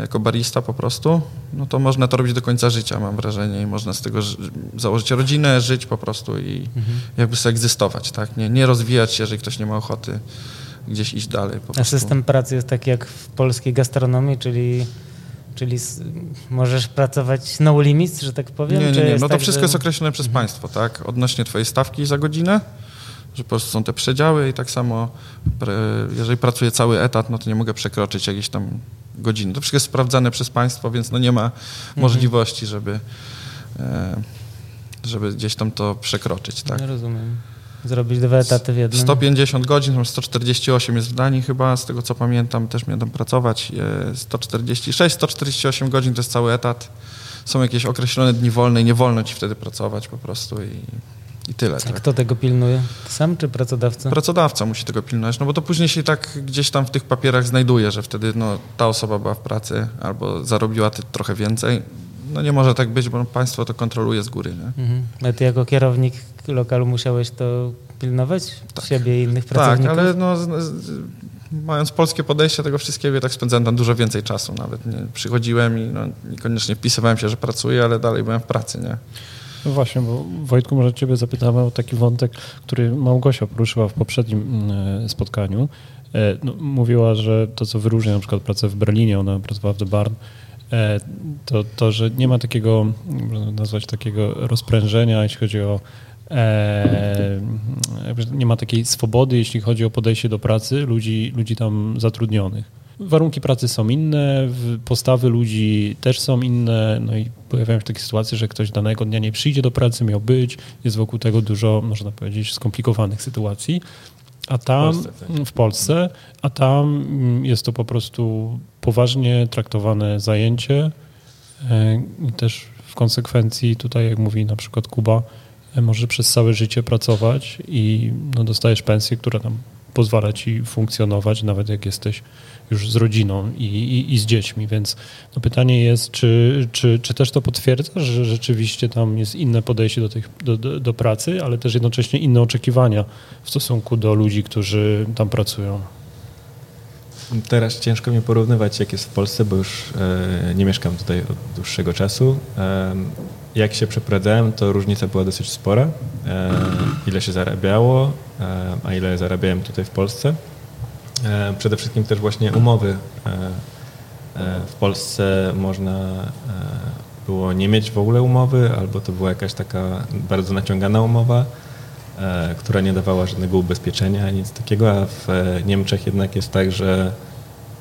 Jako barista po prostu, no to można to robić do końca życia, mam wrażenie, i można z tego ży- założyć rodzinę, żyć po prostu i Mhm. jakby sobie egzystować, tak? Nie, nie rozwijać się, jeżeli ktoś nie ma ochoty gdzieś iść dalej. A system pracy jest taki jak w polskiej gastronomii, czyli, czyli możesz pracować no limits, że tak powiem? Nie, nie, nie. No to tak, wszystko że- jest określone przez państwo, tak? Odnośnie twojej stawki za godzinę, że po prostu są te przedziały i tak samo, jeżeli pracuję cały etat, no to nie mogę przekroczyć jakiejś tam godziny. To wszystko jest sprawdzane przez państwo, więc no nie ma możliwości, żeby, e, żeby gdzieś tam to przekroczyć, tak? Nie rozumiem. Zrobić dwa etaty w jednym. 150 godzin, tam 148 jest w Danii chyba, z tego co pamiętam, też miałem tam pracować. E, 146, 148 godzin to jest cały etat. Są jakieś określone dni wolne i nie wolno ci wtedy pracować po prostu i, i tyle. A Tak. kto tego pilnuje? Sam czy pracodawca? Pracodawca musi tego pilnować, no bo to później się tak gdzieś tam w tych papierach znajduje, że wtedy no, ta osoba była w pracy albo zarobiła ty trochę więcej. No nie może tak być, bo państwo to kontroluje z góry. Nie? Mhm. A ty jako kierownik lokalu musiałeś to pilnować? Tak. Siebie i innych Tak, pracowników? ale no, z, z, mając polskie podejście do tego wszystkiego, ja tak spędzałem tam dużo więcej czasu nawet. Nie? Przychodziłem i no, niekoniecznie wpisywałem się, że pracuję, ale dalej byłem w pracy. Nie? No właśnie, bo Wojtku, może ciebie zapytamy o taki wątek, który Małgosia poruszyła w poprzednim mm, spotkaniu. E, No, mówiła, że to, co wyróżnia na przykład pracę w Berlinie, ona pracowała w The Barn, e, to, to, że nie ma takiego, można nazwać takiego rozprężenia, jeśli chodzi o e, nie ma takiej swobody, jeśli chodzi o podejście do pracy ludzi, ludzi tam zatrudnionych. warunki pracy są inne, postawy ludzi też są inne, no i pojawiają się takie sytuacje, że ktoś danego dnia nie przyjdzie do pracy, miał być, jest wokół tego dużo, można powiedzieć, skomplikowanych sytuacji. A tam, w Polsce, tak. w Polsce, a tam jest to po prostu poważnie traktowane zajęcie e, i też w konsekwencji tutaj, jak mówi na przykład Kuba, e, może przez całe życie pracować i no, dostajesz pensję, która tam pozwala ci funkcjonować, nawet jak jesteś już z rodziną i, i, i z dziećmi. Więc no pytanie jest, czy, czy, czy też to potwierdza, że rzeczywiście tam jest inne podejście do, tych, do, do, do pracy, ale też jednocześnie inne oczekiwania w stosunku do ludzi, którzy tam pracują? Teraz ciężko mi porównywać, jak jest w Polsce, bo już e, nie mieszkam tutaj od dłuższego czasu. Jak się przeprowadzałem, to różnica była dosyć spora. E, ile się zarabiało, e, a ile zarabiałem tutaj w Polsce. E, przede wszystkim też właśnie umowy. W Polsce można było nie mieć w ogóle umowy, albo to była jakaś taka bardzo naciągana umowa, która nie dawała żadnego ubezpieczenia, nic takiego, a w Niemczech jednak jest tak, że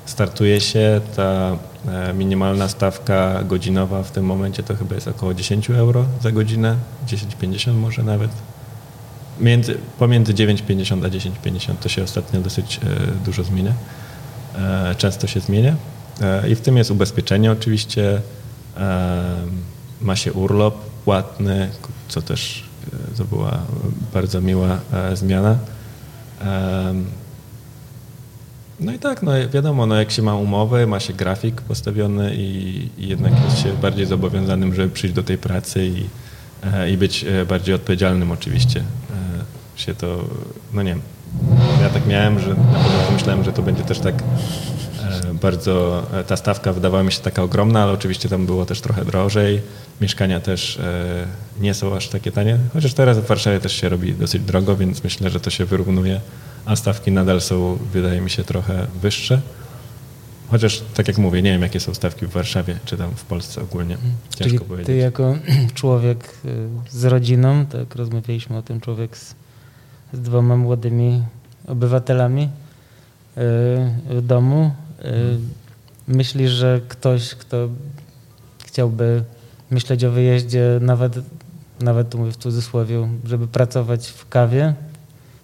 startuje się, ta e, minimalna stawka godzinowa w tym momencie to chyba jest około 10 euro za godzinę, 10,50 może nawet. Między, pomiędzy 9,50 a 10,50 to się ostatnio dosyć e, dużo zmienia. E, często się zmienia. I w tym jest ubezpieczenie oczywiście. Ma się urlop płatny, co też to była bardzo miła zmiana. No i tak, no wiadomo, no jak się ma umowę, ma się grafik postawiony i, i jednak jest się bardziej zobowiązanym, żeby przyjść do tej pracy i, e, i być e, bardziej odpowiedzialnym oczywiście. E, się to, no nie wiem, ja tak miałem, że na początku myślałem, że to będzie też tak bardzo, ta stawka wydawała mi się taka ogromna, ale oczywiście tam było też trochę drożej. Mieszkania też nie są aż takie tanie, chociaż teraz w Warszawie też się robi dosyć drogo, więc myślę, że to się wyrównuje a stawki nadal są, wydaje mi się, trochę wyższe. Chociaż, tak jak mówię, nie wiem, jakie są stawki w Warszawie, czy tam w Polsce ogólnie. Mhm. Ciężko Czyli powiedzieć. Ty jako *clears throat* człowiek y, z rodziną, tak rozmawialiśmy o tym, człowiek z, z dwoma młodymi obywatelami y, w domu. Hmm. Myślisz, że ktoś, kto chciałby myśleć o wyjeździe, nawet, nawet tu mówię w cudzysłowie, żeby pracować w kawie,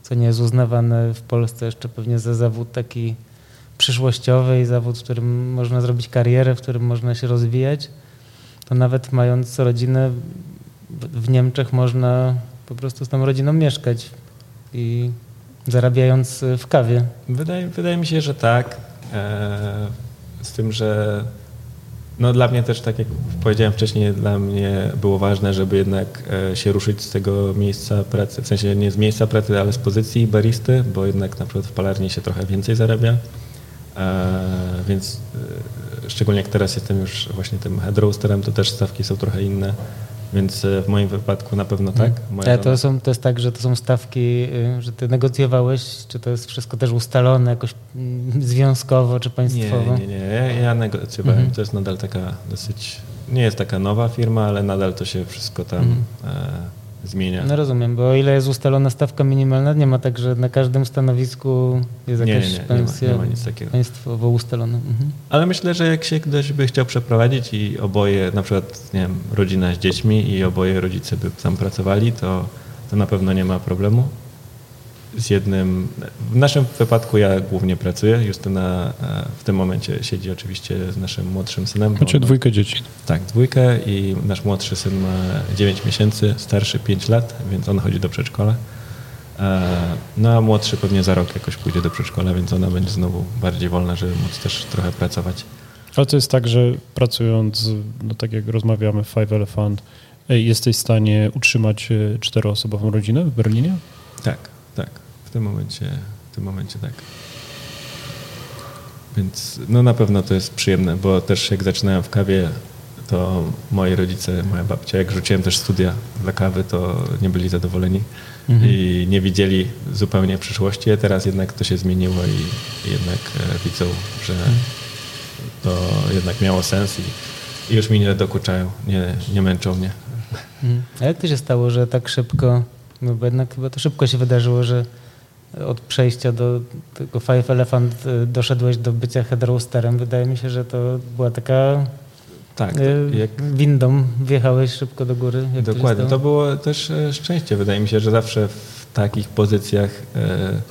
co nie jest uznawane w Polsce jeszcze pewnie za zawód taki przyszłościowy i zawód, w którym można zrobić karierę, w którym można się rozwijać, to nawet mając rodzinę w Niemczech można po prostu z tą rodziną mieszkać i zarabiając w kawie. Wydaje, wydaje mi się, że tak. E, z tym, że no dla mnie też, tak jak powiedziałem wcześniej, dla mnie było ważne, żeby jednak e, się ruszyć z tego miejsca pracy, w sensie nie z miejsca pracy, ale z pozycji baristy, bo jednak na przykład w palarni się trochę więcej zarabia, e, więc e, szczególnie jak teraz jestem już właśnie tym head roasterem, to też stawki są trochę inne. Więc e, w moim wypadku na pewno tak. Mhm. Moja to, są, to jest tak, że to są stawki, y, że ty negocjowałeś, czy to jest wszystko też ustalone jakoś mm, związkowo, czy państwowo? Nie, nie, nie. Ja, ja negocjowałem. Mhm. To jest nadal taka dosyć, nie jest taka nowa firma, ale nadal to się wszystko tam mhm. e, zmienia. No rozumiem, bo o ile jest ustalona stawka minimalna, nie ma tak, że na każdym stanowisku jest jakaś nie, nie, pensja nie ma, nie ma państwowo ustalona. Mhm. Ale myślę, że jak się ktoś by chciał przeprowadzić i oboje, na przykład nie wiem, rodzina z dziećmi i oboje rodzice by tam pracowali, to, to na pewno nie ma problemu z jednym. W naszym wypadku ja głównie pracuję. Justyna e, w tym momencie siedzi oczywiście z naszym młodszym synem. Macie dwójkę dzieci. Tak, dwójkę i nasz młodszy syn ma 9 miesięcy, starszy 5 lat, więc on chodzi do przedszkola. E, no a młodszy pewnie za rok jakoś pójdzie do przedszkola, więc ona będzie znowu bardziej wolna, żeby móc też trochę pracować. Ale to jest tak, że pracując, no tak jak rozmawiamy w Five Elephant, jesteś w stanie utrzymać e, czteroosobową rodzinę w Berlinie? Tak tym momencie, w tym momencie tak. Więc no na pewno to jest przyjemne, bo też jak zaczynałem w kawie, to moi rodzice, moja babcia, jak rzuciłem też studia dla kawy, to nie byli zadowoleni mhm. i nie widzieli zupełnie przyszłości. A teraz jednak to się zmieniło i, jednak e, widzą, że mhm. to jednak miało sens i, i, już mi nie dokuczają, nie, nie męczą mnie. Mhm. A jak to się stało, że tak szybko, no bo jednak chyba to szybko się wydarzyło, że od przejścia do tego Five Elephant y, doszedłeś do bycia headroasterem. Wydaje mi się, że to była taka Tak, y, jak, windą wjechałeś szybko do góry. Jak dokładnie. To było też e, szczęście. Wydaje mi się, że zawsze w takich pozycjach e,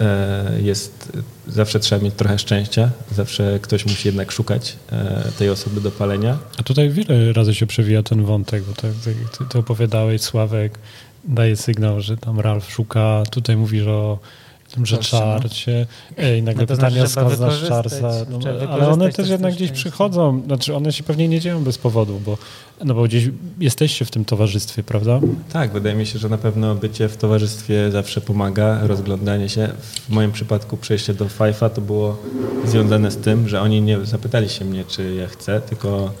e, jest, zawsze trzeba mieć trochę szczęścia. Zawsze ktoś musi jednak szukać e, tej osoby do palenia. A tutaj wiele razy się przewija ten wątek, bo tak, tak jak ty, ty opowiadałeś, Sławek daje sygnał, że tam Ralf szuka, tutaj mówisz o tym, że Czarcie, no. czarcie. Ej, nagle No to pytanie, znaczy, znasz czarsa? No, ale one też jednak gdzieś przychodzą, znaczy one się pewnie nie dzieją bez powodu, bo, no bo gdzieś jesteście w tym towarzystwie, prawda? Tak, wydaje mi się, że na pewno bycie w towarzystwie zawsze pomaga, rozglądanie się. W moim przypadku przejście do Five'a to było związane z tym, że oni nie zapytali się mnie, czy ja chcę, tylko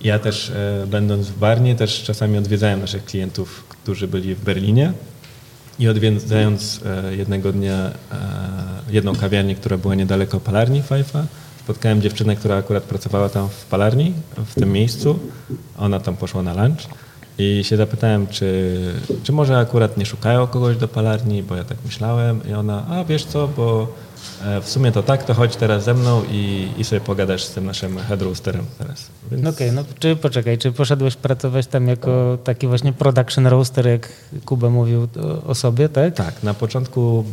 ja też e, będąc w Barnie też czasami odwiedzałem naszych klientów, którzy byli w Berlinie i odwiedzając e, jednego dnia e, jedną kawiarnię, która była niedaleko palarni Five'a, spotkałem dziewczynę, która akurat pracowała tam w palarni, w tym miejscu. Ona tam poszła na lunch i się zapytałem, czy, czy może akurat nie szukają kogoś do palarni, bo ja tak myślałem. I ona, a wiesz co, bo w sumie to tak, to chodź teraz ze mną i, i sobie pogadasz z tym naszym headroasterem teraz. Więc okej, no czy poczekaj, czy poszedłeś pracować tam jako taki właśnie production roaster, jak Kuba mówił o, sobie, tak? Tak, na początku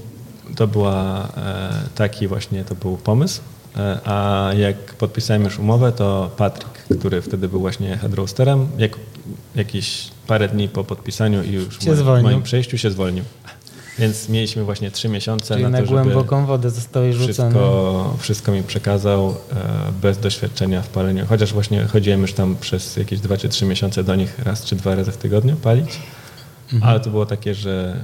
to była e, taki właśnie to był pomysł, e, a jak podpisałem już umowę, to Patryk, który wtedy był właśnie headroasterem, jak, jakieś parę dni po podpisaniu i już moim, moim przejściu się zwolnił. Więc mieliśmy właśnie trzy miesiące Czyli na na to, żeby głęboką wodę zostałeś rzucony. wszystko, wszystko mi przekazał e, bez doświadczenia w paleniu. Chociaż właśnie chodziłem już tam przez jakieś dwa czy trzy miesiące do nich raz czy dwa razy w tygodniu palić. Mhm. Ale to było takie, że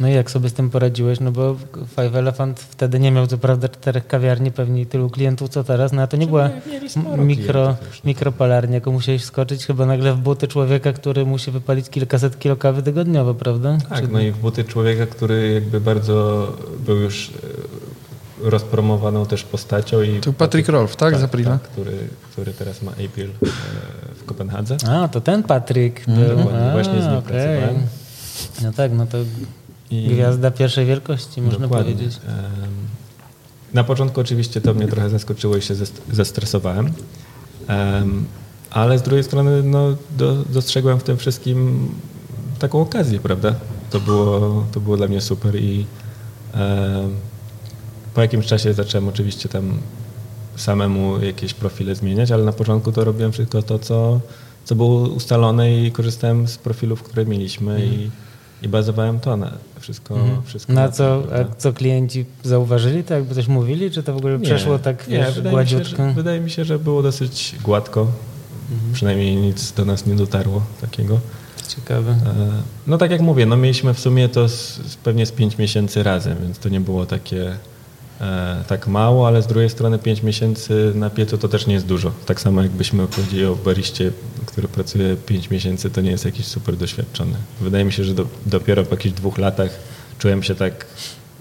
No i jak sobie z tym poradziłeś? No bo Five Elephant wtedy nie miał co prawda czterech kawiarni, pewnie tylu klientów co teraz, no a to nie była sporo m- mikro, już. mikropalarnia, jaką musiałeś skoczyć chyba nagle w buty człowieka, który musi wypalić kilkaset kilo kawy tygodniowo, prawda? Tak, Czy- no i w buty człowieka, który jakby bardzo był już e, rozpromowaną też postacią. I To Patrick Rolf, tak, z Aprila? Tak, który, który teraz ma April e, w Kopenhadze. A, to ten Patryk Mhm, był. A, właśnie z nim okej. pracowałem. No tak, no to I gwiazda pierwszej wielkości, można dokładnie. powiedzieć. Na początku oczywiście to mnie trochę zaskoczyło i się zest- zestresowałem. Em, Ale z drugiej strony no, do, dostrzegłem w tym wszystkim taką okazję, prawda? To było, to było dla mnie super i po jakimś czasie zacząłem oczywiście tam samemu jakieś profile zmieniać, ale na początku to robiłem wszystko to, co, co było ustalone i korzystałem z profilów, które mieliśmy i, i bazowałem to na wszystko. wszystko Na tym, co, a co klienci zauważyli, to jakby coś mówili, czy to w ogóle przeszło tak nie, wiesz, wydaje mi, się, gładziutko? że, wydaje mi się, że było dosyć gładko. Mhm. Przynajmniej nic do nas nie dotarło takiego. Ciekawe. E, No tak jak mówię, no mieliśmy w sumie to z, pewnie z 5 miesięcy razem, więc to nie było takie tak mało, ale z drugiej strony 5 miesięcy na piecu to też nie jest dużo. Tak samo jakbyśmy powiedzieli o bariście, który pracuje 5 miesięcy, to nie jest jakiś super doświadczony. Wydaje mi się, że do, dopiero po jakichś dwóch latach czułem się tak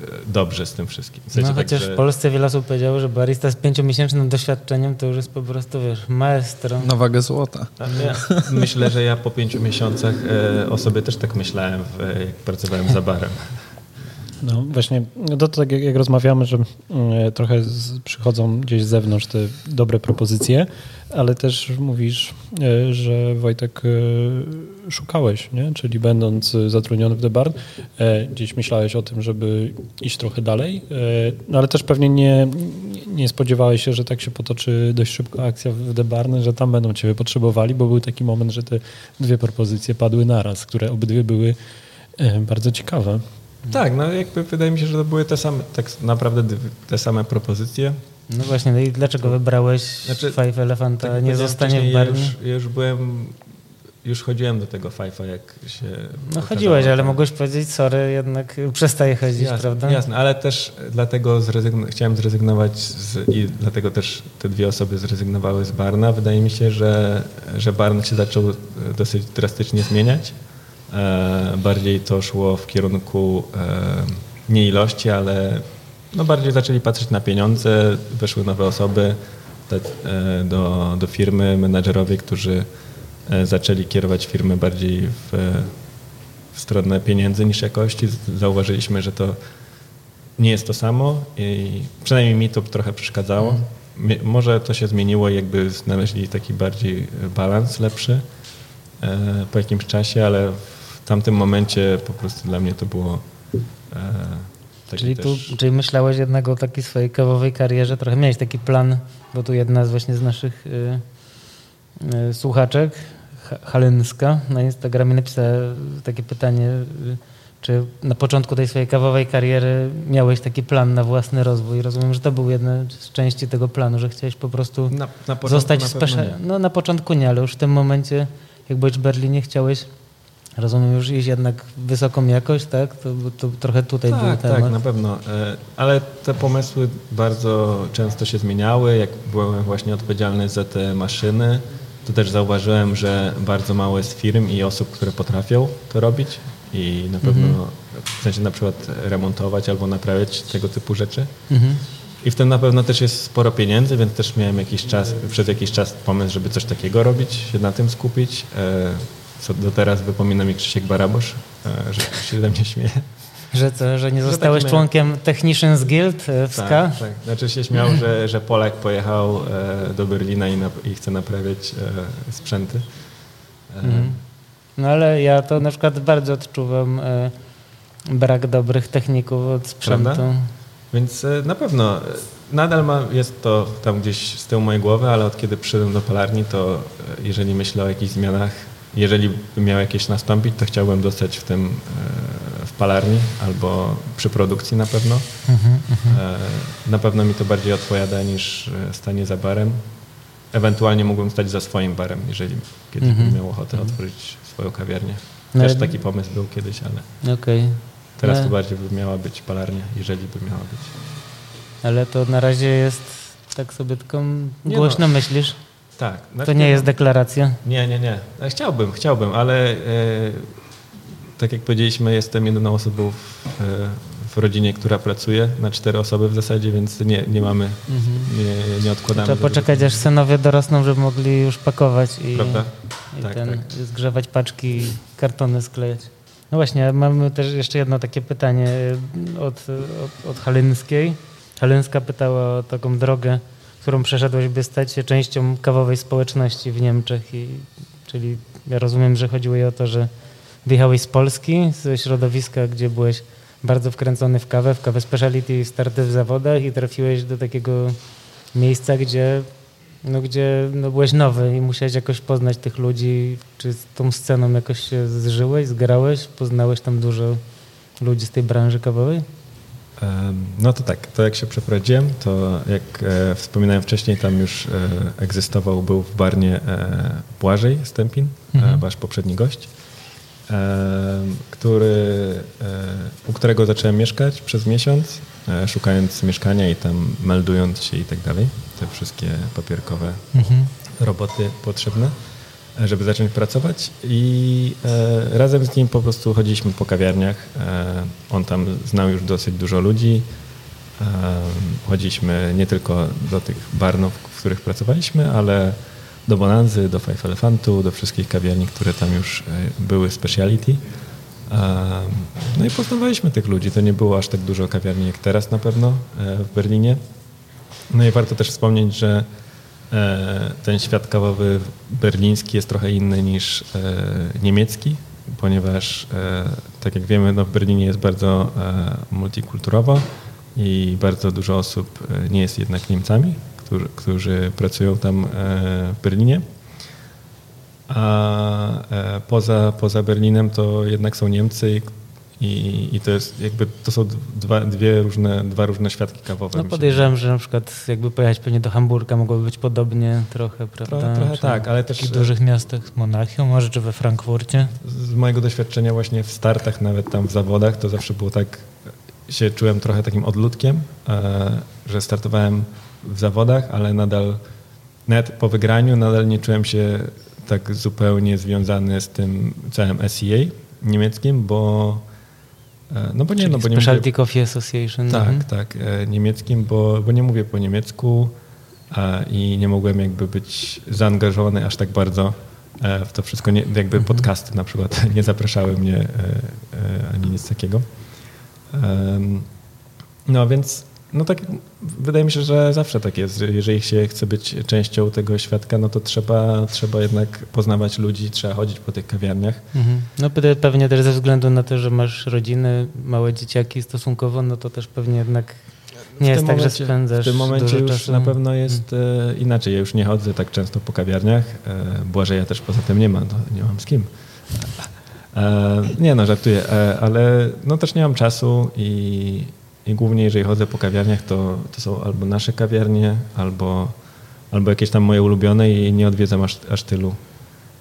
e, dobrze z tym wszystkim. W sensie No tak, chociaż że- w Polsce wiele osób powiedziało, że barista z pięciomiesięcznym doświadczeniem to już jest po prostu, wiesz, maestro. Na wagę złota. Ja myślę, że ja po pięciu miesiącach e, o sobie też tak myślałem, w, jak pracowałem za barem. *laughs* No właśnie, to tak jak, rozmawiamy, że mm, trochę z, przychodzą gdzieś z zewnątrz te dobre propozycje, ale też mówisz, e, że Wojtek e, szukałeś, nie? czyli będąc e, zatrudniony w The Barn, e, gdzieś myślałeś o tym, żeby iść trochę dalej, e, no ale też pewnie nie, nie spodziewałeś się, że tak się potoczy dość szybko akcja w The Barn, że tam będą ciebie potrzebowali, bo był taki moment, że te dwie propozycje padły naraz, które obydwie były e, bardzo ciekawe. Tak, no jakby wydaje mi się, że to były te same, tak naprawdę te same propozycje. No właśnie, no i dlaczego wybrałeś Znaczy, Five Elephanta, Tak a jak nie zostanie w wcześniej, ja już, ja już byłem, już chodziłem do tego Fajfa, jak się... No chodziłeś, ale tak. mogłeś powiedzieć, sorry, jednak przestaję chodzić, Jasne, prawda? jasne, ale też dlatego zrezygn- chciałem zrezygnować z, i dlatego też te dwie osoby zrezygnowały z Barna. Wydaje mi się, że, że Barn się zaczął dosyć drastycznie zmieniać. E, bardziej to szło w kierunku e, nie ilości, ale no bardziej zaczęli patrzeć na pieniądze, weszły nowe osoby e, do, do firmy, menadżerowie, którzy zaczęli kierować firmy bardziej w, w stronę pieniędzy niż jakości. Zauważyliśmy, że to nie jest to samo i przynajmniej mi to trochę przeszkadzało. Mm. Może to się zmieniło, jakby znaleźli taki bardziej balans lepszy po jakimś czasie, ale w tamtym momencie po prostu dla mnie to było e, czyli, tu, czyli myślałeś jednak o takiej swojej kawowej karierze, trochę miałeś taki plan, bo tu jedna z właśnie z naszych y, y, słuchaczek, Halenska na Instagramie napisała takie pytanie, y, czy na początku tej swojej kawowej kariery miałeś taki plan na własny rozwój? Rozumiem, że to był jedna z części tego planu, że chciałeś po prostu na, na zostać special... No na początku nie, ale już w tym momencie, jak byłeś w Berlinie, chciałeś Rozumiem, już iść jednak wysoką jakość, tak? To, to trochę tutaj tak, był tak, temat. Tak, na pewno. E, ale te pomysły bardzo często się zmieniały. Jak byłem właśnie odpowiedzialny za te maszyny, to też zauważyłem, że bardzo mało jest firm i osób, które potrafią to robić i na pewno mhm. w sensie na przykład remontować albo naprawiać tego typu rzeczy. Mhm. I w tym na pewno też jest sporo pieniędzy, więc też miałem jakiś czas, przez jakiś czas pomysł, żeby coś takiego robić, się na tym skupić. E, co do teraz wypomina mi Krzysiek Barabosz, e, że się ze mnie śmieje. Że co, że nie zostałeś że członkiem Technicians Guild e, w SKA? Tak, tak. Znaczy się śmiał, że, że Polak pojechał do Berlina i, na, i chce naprawiać sprzęty. Mhm. No ale ja to na przykład bardzo odczuwam e, brak dobrych techników od sprzętu. Prawda? Więc e, na pewno e, nadal ma, jest to tam gdzieś z tyłu mojej głowy, ale od kiedy przyszedłem do palarni, to jeżeli myślę o jakichś zmianach, jeżeli by miał jakieś nastąpić, to chciałbym dostać w tym w palarni albo przy produkcji na pewno. Mhm, mhm. Na pewno mi to bardziej odpowiada niż stanie za barem. Ewentualnie mógłbym stać za swoim barem, jeżeli kiedyś bym miał ochotę otworzyć swoją kawiarnię. No Też taki pomysł był kiedyś, ale okay. teraz ale... to bardziej by miała być palarnia, jeżeli by miała być. Ale to na razie jest tak sobie tylko głośno no. myślisz? Tak. To nie jest deklaracja? Nie, nie, nie. E, chciałbym, chciałbym, ale e, tak jak powiedzieliśmy, jestem jedyną osobą w, e, w rodzinie, która pracuje na cztery osoby w zasadzie, więc nie, nie mamy, mhm. nie, nie odkładamy. Trzeba poczekać, aż synowie dorosną, żeby mogli już pakować i, Prawda? i tak, ten, tak. zgrzewać paczki, kartony sklejać. No właśnie, mamy też jeszcze jedno takie pytanie od, od, od Halynskiej. Halynska pytała o taką drogę, którą przeszedłeś, by stać się częścią kawowej społeczności w Niemczech. I, czyli ja rozumiem, że chodziło jej o to, że wyjechałeś z Polski, ze środowiska, gdzie byłeś bardzo wkręcony w kawę, w kawę speciality, starty w zawodach i trafiłeś do takiego miejsca, gdzie, no, gdzie no, byłeś nowy i musiałeś jakoś poznać tych ludzi, czy z tą sceną jakoś się zżyłeś, zgrałeś, poznałeś tam dużo ludzi z tej branży kawowej? No to tak, to jak się przeprowadziłem, to jak e, wspominałem wcześniej, tam już e, egzystował, był w Barnie e, Błażej Stępin, mhm. wasz poprzedni gość który, u którego zacząłem mieszkać przez miesiąc, e, szukając mieszkania i tam meldując się i tak dalej. Te wszystkie papierkowe mhm. roboty potrzebne, e, żeby zacząć pracować. I e, razem z nim po prostu chodziliśmy po kawiarniach. On tam znał już dosyć dużo ludzi. Chodziliśmy nie tylko do tych barnów, w których pracowaliśmy, ale do Bonanzy, do Five Elephantu, do wszystkich kawiarni, które tam już e, były speciality. No i poznawaliśmy tych ludzi. To nie było aż tak dużo kawiarni jak teraz na pewno e, w Berlinie. No i warto też wspomnieć, że e, ten świat kawowy berliński jest trochę inny niż niemiecki, ponieważ tak jak wiemy, no w Berlinie jest bardzo multikulturowo i bardzo dużo osób nie jest jednak Niemcami, którzy, którzy pracują tam e, w Berlinie. A e, poza, poza Berlinem to jednak są Niemcy i, i to jest jakby to są dwa, dwie różne, dwa różne świadki kawowe. No podejrzewam, że na przykład jakby pojechać pewnie do Hamburga mogłoby być podobnie trochę, prawda? Trochę, trochę tak, ale też... W dużych miastach, Monachium może, czy we Frankfurcie? Z mojego doświadczenia właśnie w startach, nawet tam w zawodach, to zawsze było tak, się czułem trochę takim odludkiem, e, że startowałem w zawodach, ale nadal, nawet po wygraniu, nadal nie czułem się tak zupełnie związany z tym całym SEA niemieckim, bo no bo nie, Czyli no bo nie Specialty mówię, Coffee Association. Tak, mhm. tak, e, niemieckim, bo, bo nie mówię po niemiecku i nie mogłem jakby być zaangażowany aż tak bardzo e, w to wszystko, nie, jakby Mhm. podcasty na przykład *laughs* nie zapraszały mnie e, e, ani nic takiego. No więc, no tak, wydaje mi się, że zawsze tak jest. że Jeżeli się chce być częścią tego świadka, no to trzeba, trzeba jednak poznawać ludzi, trzeba chodzić po tych kawiarniach. Mhm. No pe- pewnie też ze względu na to, że masz rodziny, małe dzieciaki stosunkowo, no to też pewnie jednak nie jest tym tak, momencie- że spędzasz W tym momencie już czasu. na pewno jest e, inaczej. Ja już nie chodzę tak często po kawiarniach. E, Błażeja też poza tym nie ma, to nie mam z kim. E, nie no, żartuję, ale no też nie mam czasu i, i głównie jeżeli chodzę po kawiarniach, to, to są albo nasze kawiarnie, albo, albo jakieś tam moje ulubione i nie odwiedzam aż, aż tylu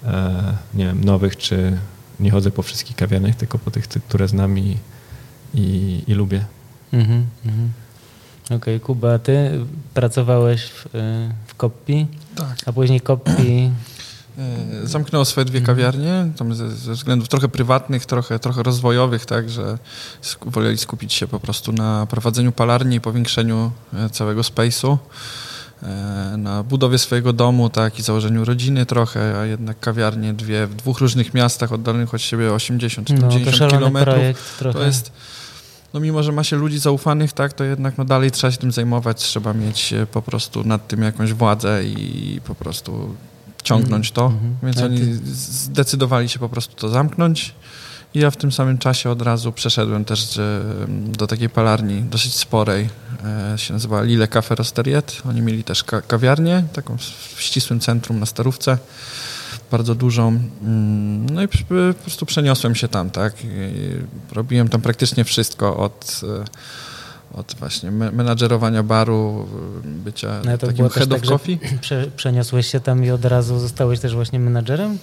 e, nie wiem, nowych, czy nie chodzę po wszystkich kawiarniach, tylko po tych, ty- które znam i, i, i lubię. Mhm, mhm. Okej, Kuba, a ty pracowałeś w, y, w Koppi, Tak. a później Koppi... E, Zamknęło swoje dwie kawiarnie, tam ze, ze względów trochę prywatnych, trochę, trochę rozwojowych, tak, że woleli skupić się po prostu na prowadzeniu palarni i powiększeniu e, całego space'u, e, na budowie swojego domu, tak, i założeniu rodziny trochę, a jednak kawiarnie dwie w dwóch różnych miastach oddalonych od siebie 80 czy No, to 90 szalony kilometrów. To jest, no mimo że ma się ludzi zaufanych, tak, to jednak no dalej trzeba się tym zajmować, trzeba mieć po prostu nad tym jakąś władzę i po prostu ciągnąć to. Mhm. Więc A oni zdecydowali się po prostu to zamknąć. I ja w tym samym czasie od razu przeszedłem też e, do takiej palarni dosyć sporej, e, się nazywała Lille Cafe Rosteriet. Oni mieli też ka- kawiarnię, taką w ścisłym centrum na Starówce, bardzo dużą. Mm, No i po prostu przeniosłem się tam, tak. I robiłem tam praktycznie wszystko od, e, od właśnie me- menadżerowania baru, bycia No takim head of tak, coffee. *clears throat* Prze, przeniosłeś się tam i od razu zostałeś też właśnie menadżerem?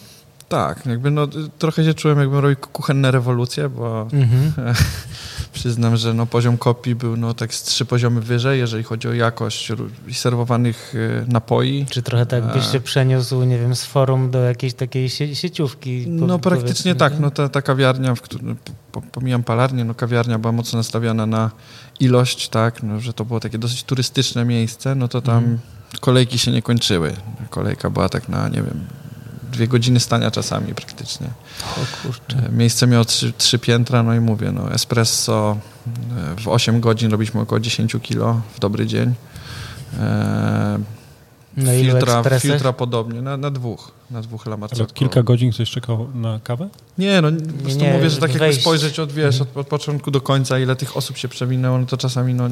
Tak, jakby no, trochę się czułem, jakbym robił kuchenne rewolucje, bo Mhm. *laughs* przyznam, że no, poziom kopii był no, tak z trzy poziomy wyżej, jeżeli chodzi o jakość serwowanych e, napoi. Czy trochę tak byś się przeniósł, nie wiem, z forum do jakiejś takiej sie, sieciówki? No praktycznie tak, no ta, ta kawiarnia, w którym, po, pomijam palarnię, no kawiarnia była mocno nastawiona na ilość, tak, no, że to było takie dosyć turystyczne miejsce, no to tam Mhm. kolejki się nie kończyły. Kolejka była tak na, nie wiem, dwie godziny stania czasami praktycznie. O kurczę. E, Miejsce miało trzy, trzy piętra, no i mówię, no espresso e, w 8 godzin robiliśmy około 10 kilo w dobry dzień. E, Na filtra, filtra podobnie, na, na dwóch, na dwóch Ale kilka godzin ktoś czekał na kawę? Nie, no po prostu nie, mówię, że tak jakby wejść. spojrzeć od, wiesz, od, od początku do końca, ile tych osób się przewinęło, no to czasami no,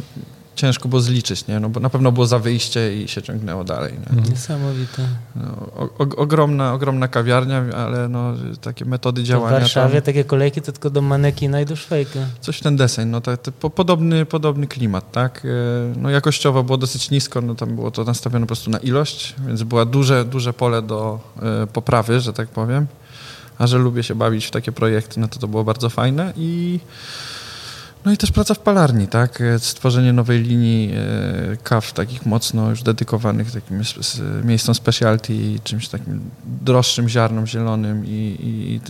ciężko było zliczyć, nie? No bo na pewno było za wyjście i się ciągnęło dalej, nie? Mhm. Niesamowite. No, o, ogromna, ogromna kawiarnia, ale no, takie metody To w działania Warszawie tam, takie kolejki to tylko do manekina i do szwejka. coś w ten deseń, no tak, po, podobny, podobny klimat, tak? E, No jakościowo było dosyć nisko, no tam było to nastawione po prostu na ilość, więc było duże, duże pole do e, poprawy, że tak powiem. A że lubię się bawić w takie projekty, no to to było bardzo fajne i no i też praca w palarni, tak? E, Stworzenie nowej linii e, kaw takich mocno już dedykowanych takim miejscom specialty i czymś takim droższym ziarnom zielonym i,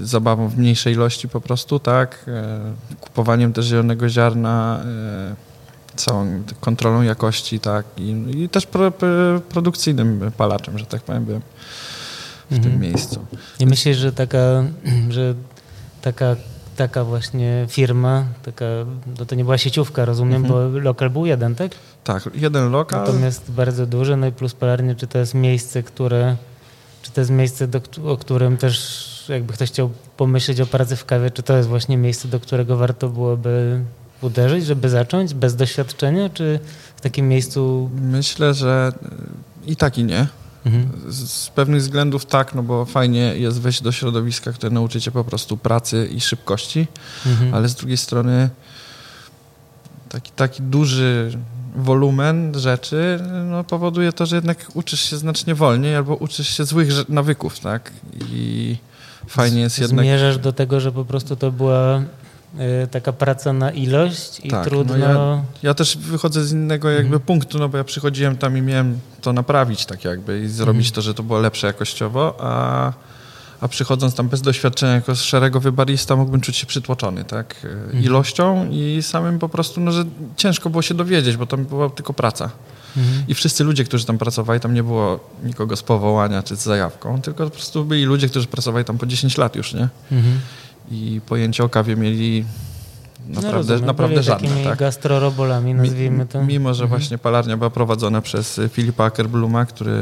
i, zabawą w mniejszej ilości po prostu, tak? E, Kupowaniem też zielonego ziarna, całą kontrolą jakości, tak? I, i też pro, pro, produkcyjnym palaczem, że tak powiem, byłem w Mhm. tym miejscu. Nie myślisz, że taka, *clears throat* że taka, taka właśnie firma, taka, no to nie była sieciówka, rozumiem, Mhm. bo lokal był jeden, tak? Tak, jeden lokal. Natomiast bardzo duży, no i plus palarnie, czy to jest miejsce, które, czy to jest miejsce, do, o którym też jakby ktoś chciał pomyśleć o pracy w kawie, czy to jest właśnie miejsce, do którego warto byłoby uderzyć, żeby zacząć bez doświadczenia, czy w takim miejscu... Myślę, że i tak i nie. Mhm. Z, z pewnych względów tak, no bo fajnie jest wejść do środowiska, które nauczy cię po prostu pracy i szybkości, Mhm. ale z drugiej strony taki, taki duży wolumen rzeczy no, powoduje to, że jednak uczysz się znacznie wolniej albo uczysz się złych nawyków, tak? I fajnie jest jednak... Zmierzasz do tego, że po prostu to była taka praca na ilość i Tak, no trudno... ja- Ja też wychodzę z innego jakby Mhm. punktu, no bo ja przychodziłem tam i miałem to naprawić tak jakby i zrobić Mhm. to, że to było lepsze jakościowo, a, a przychodząc tam bez doświadczenia jako szeregowy barista mógłbym czuć się przytłoczony, tak? Mhm. Ilością i samym po prostu, no że ciężko było się dowiedzieć, bo to była tylko praca. Mhm. I wszyscy ludzie, którzy tam pracowali, tam nie było nikogo z powołania czy z zajawką, tylko po prostu byli ludzie, którzy pracowali tam po 10 lat już, nie? I pojęcie o kawie mieli naprawdę, no naprawdę żadne. Takimi tak? gastrorobolami, nazwijmy to. Mimo, że mhm. właśnie palarnia była prowadzona przez Filipa Ackerbluma, który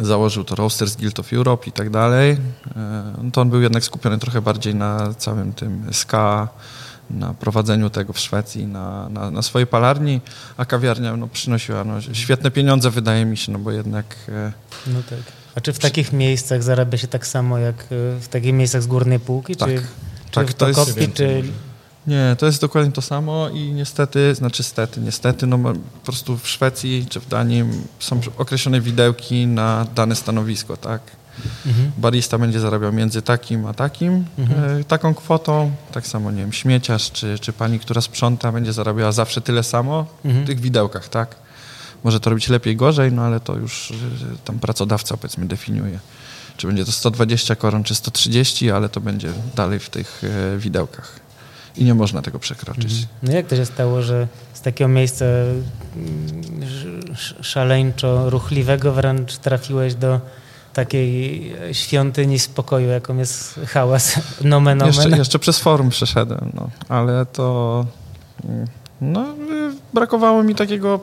e, założył to Roasters Guild of Europe i tak dalej, e, to on był jednak skupiony trochę bardziej na całym tym ska, na prowadzeniu tego w Szwecji, na, na, na swojej palarni, a kawiarnia no, przynosiła no, świetne pieniądze, wydaje mi się, no bo jednak... No tak. A czy w takich miejscach zarabia się tak samo jak w takich miejscach z górnej półki? Tak. Czy tak, to jest... czy... Nie, to jest dokładnie to samo i niestety, znaczy stety, niestety, no po prostu w Szwecji czy w Danii są określone widełki na dane stanowisko, tak? Mhm. Barista będzie zarabiał między takim a takim, mhm. e, taką kwotą. Tak samo, nie wiem, śmieciarz czy, czy pani, która sprząta, będzie zarabiała zawsze tyle samo mhm. w tych widełkach, tak? Może to robić lepiej, gorzej, no ale to już e, tam pracodawca, powiedzmy, definiuje czy będzie to 120 koron, czy 130, ale to będzie dalej w tych e, widełkach. I nie można tego przekroczyć. Mhm. No jak to się stało, że z takiego miejsca mm, szaleńczo ruchliwego wręcz trafiłeś do takiej świątyni spokoju, jaką jest hałas *laughs* nomen, omen. Jeszcze, jeszcze przez forum przeszedłem, no. ale to mm, no, brakowało mi takiego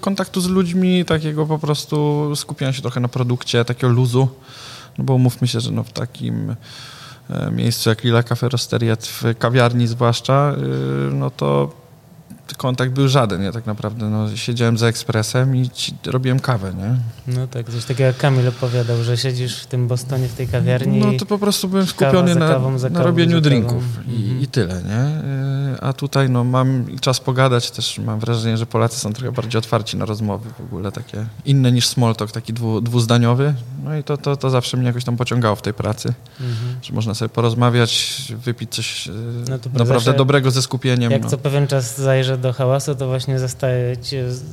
kontaktu z ludźmi, takiego po prostu skupiania się trochę na produkcie, takiego luzu. No bo umówmy się, że no w takim e, miejscu jak Lila Cafe Rosteriet, w kawiarni zwłaszcza, y, no to kontakt był żaden. Ja tak naprawdę no, siedziałem za ekspresem i ci, robiłem kawę, nie? No tak, coś takiego jak Kamil opowiadał, że siedzisz w tym Bostonie, w tej kawiarni No to po prostu byłem skupiony na, kawą, kawą, na robieniu drinków i, mhm. i, tyle, nie? Y, a tutaj no, mam czas pogadać, też mam wrażenie, że Polacy są trochę bardziej otwarci na rozmowy w ogóle, takie inne niż small talk, taki dwu, dwuzdaniowy. No i to, to, to zawsze mnie jakoś tam pociągało w tej pracy, mhm. że można sobie porozmawiać, wypić coś y, no naprawdę dobrego ze skupieniem. Jak no. co pewien czas zajrzę do hałasu, to właśnie zostaje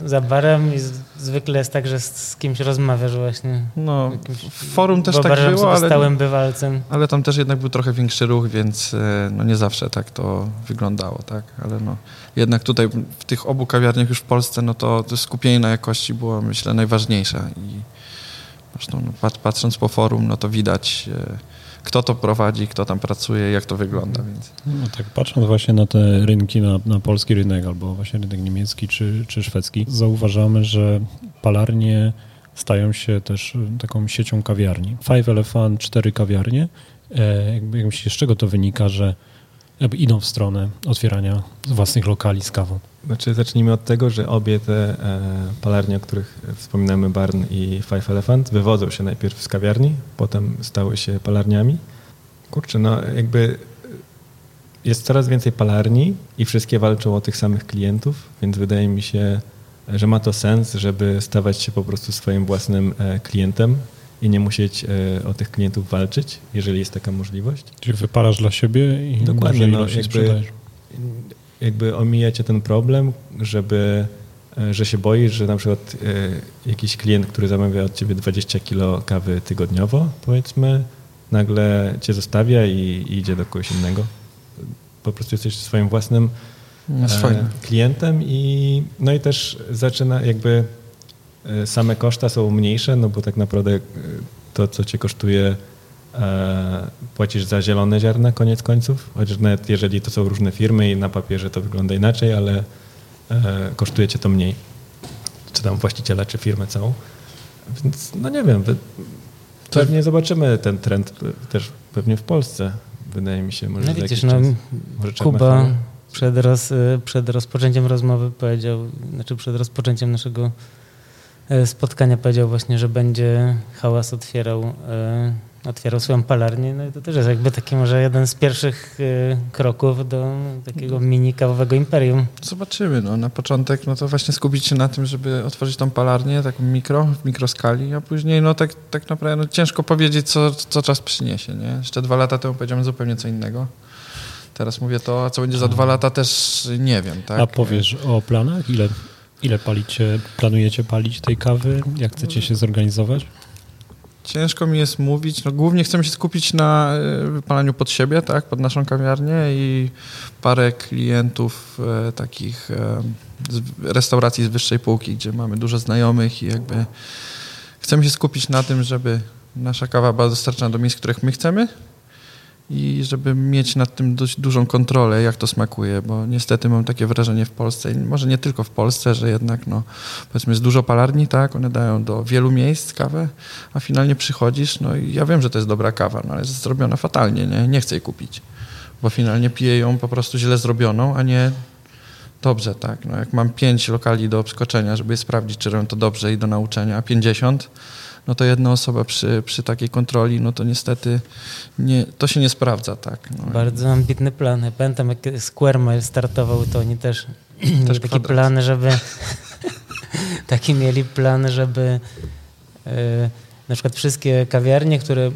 za barem i zwykle jest tak, że z, kimś rozmawiasz właśnie. No, w forum też tak było, ale, stałym bywalcem. ale tam też jednak był trochę większy ruch, więc e, no nie zawsze tak to wyglądało, tak, ale no jednak tutaj w tych obu kawiarniach już w Polsce, no to, to skupienie na jakości było myślę najważniejsze i zresztą no, patrząc po forum, no to widać e, kto to prowadzi, kto tam pracuje, jak to wygląda. Więc. No tak, patrząc właśnie na te rynki, na, na polski rynek albo właśnie rynek niemiecki czy, czy szwedzki, zauważamy, że palarnie stają się też taką siecią kawiarni. Five Elephant, cztery kawiarnie. E, jakby, jak myślisz, z czego to wynika, że jakby idą w stronę otwierania własnych lokali z kawą? Znaczy, zacznijmy od tego, że obie te e, palarnie, o których wspominamy, Barn i Five Elephant, wywodzą się najpierw z kawiarni, potem stały się palarniami. Kurczę, no jakby jest coraz więcej palarni i wszystkie walczą o tych samych klientów, więc wydaje mi się, że ma to sens, żeby stawać się po prostu swoim własnym e, klientem i nie musieć e, o tych klientów walczyć, jeżeli jest taka możliwość. Czyli wypalasz dla siebie i Dokładnie, no, jakby, jakby omijacie ten problem, żeby, e, że się boisz, że na przykład e, jakiś klient, który zamawia od ciebie 20 kilo kawy tygodniowo, powiedzmy, nagle cię zostawia i, i idzie do kogoś innego. Po prostu jesteś swoim własnym no, klientem i no i też zaczyna jakby same koszta są mniejsze, no bo tak naprawdę to, co cię kosztuje E, płacisz za zielone ziarna koniec końców, chociaż nawet jeżeli to są różne firmy i na papierze to wygląda inaczej, ale e, kosztuje cię to mniej. Czy tam właściciela, czy firmę całą. Więc no nie wiem, pewnie zobaczymy ten trend też pewnie w Polsce. Wydaje mi się, może no widzisz, no, Kuba przed, roz, przed rozpoczęciem rozmowy powiedział, znaczy przed rozpoczęciem naszego e, spotkania powiedział właśnie, że będzie hałas otwierał otwierał swoją palarnię, no i to też jest jakby taki może jeden z pierwszych y, kroków do takiego mini kawowego imperium. Zobaczymy, no na początek no to właśnie skupić się na tym, żeby otworzyć tą palarnię taką mikro, w mikroskali, a później no tak, tak naprawdę no, ciężko powiedzieć, co, co czas przyniesie, nie? Jeszcze dwa lata temu powiedziałem zupełnie co innego. Teraz mówię to, a co będzie za dwa lata też nie wiem, tak? A powiesz o planach? Ile, ile palicie, planujecie palić tej kawy? Jak chcecie się zorganizować? Ciężko mi jest mówić. No, głównie chcemy się skupić na e, wypalaniu pod siebie, tak, pod naszą kawiarnię i parę klientów e, takich e, z restauracji z wyższej półki, gdzie mamy dużo znajomych i jakby chcemy się skupić na tym, żeby nasza kawa była dostarczana do miejsc, których my chcemy i żeby mieć nad tym dość dużą kontrolę, jak to smakuje, bo niestety mam takie wrażenie w Polsce, może nie tylko w Polsce, że jednak no, powiedzmy jest dużo palarni, tak, one dają do wielu miejsc kawę, a finalnie przychodzisz, no i ja wiem, że to jest dobra kawa, no ale jest zrobiona fatalnie, nie, nie chcę jej kupić, bo finalnie piję ją po prostu źle zrobioną, a nie dobrze, tak, no jak mam pięć lokali do obskoczenia, żeby sprawdzić, czy robią to dobrze i do nauczenia, a 50, no to jedna osoba przy, przy takiej kontroli, no to niestety nie, to się nie sprawdza, tak. No. Bardzo ambitny plan. Ja pamiętam, jak Square Mile startował, to oni też, *clears throat* Też taki plan, żeby *laughs* taki mieli plan, żeby e, na przykład wszystkie kawiarnie, które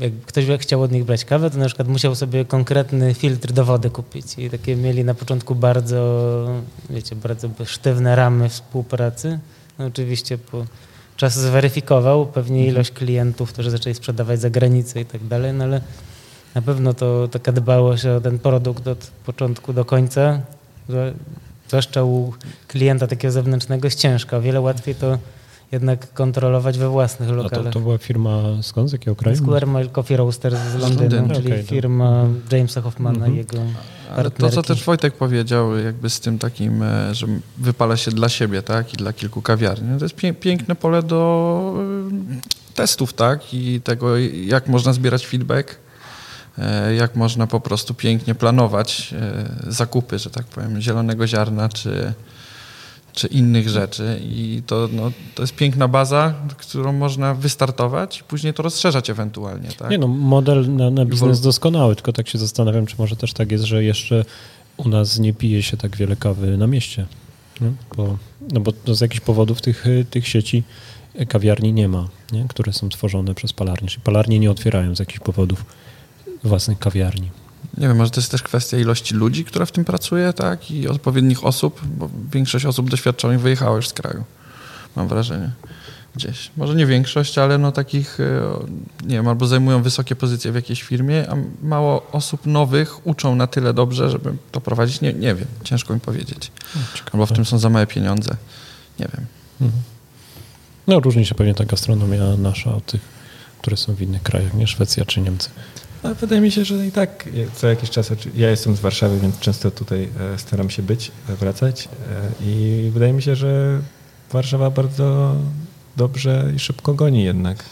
jak ktoś chciał od nich brać kawę, to na przykład musiał sobie konkretny filtr do wody kupić i takie mieli na początku bardzo, wiecie, bardzo sztywne ramy współpracy. No oczywiście po czas zweryfikował pewnie ilość klientów, którzy zaczęli sprzedawać za granicę i tak dalej, no ale na pewno to taka dbałość o ten produkt od początku do końca, zwłaszcza u klienta takiego zewnętrznego jest ciężka. O wiele łatwiej to jednak kontrolować we własnych A to, lokalach. to była firma skąd? Z jakiego kraju? Square Mile Coffee Roasters z Londynu, Londynu. czyli Okej, to- firma Jamesa Hoffmana Mhm. i jego Ale to, co też Wojtek powiedział, jakby z tym takim, e, że wypala się dla siebie, tak, i dla kilku kawiarni, no to jest pię- piękne pole do e, testów, tak, i tego, jak można zbierać feedback, e, jak można po prostu pięknie planować zakupy, że tak powiem, zielonego ziarna, czy, czy innych rzeczy i to, no, to jest piękna baza, którą można wystartować i później to rozszerzać ewentualnie, tak. Nie no, model na, na biznes doskonały, tylko tak się zastanawiam, czy może też tak jest, że jeszcze u nas nie pije się tak wiele kawy na mieście. Nie? Bo, no bo to z jakichś powodów tych, tych sieci kawiarni nie ma, nie? które są tworzone przez palarnie. Czyli palarnie nie otwierają z jakichś powodów własnych kawiarni. Nie wiem, może to jest też kwestia ilości ludzi, która w tym pracuje, tak? I odpowiednich osób, bo większość osób doświadczonych wyjechała już z kraju. Mam wrażenie. Gdzieś. Może nie większość, ale no takich, e, nie wiem, albo zajmują wysokie pozycje w jakiejś firmie, a mało osób nowych uczą na tyle dobrze, żeby to prowadzić. Nie, nie wiem, ciężko mi powiedzieć. Albo w tym są za małe pieniądze. Nie wiem. Mhm. No różni się pewnie ta gastronomia nasza od tych, które są w innych krajach, nie Szwecja czy Niemcy. Ale wydaje mi się, że i tak co jakiś czas, ja jestem z Warszawy, więc często tutaj e, staram się być, e, wracać e, i wydaje mi się, że Warszawa bardzo dobrze i szybko goni jednak.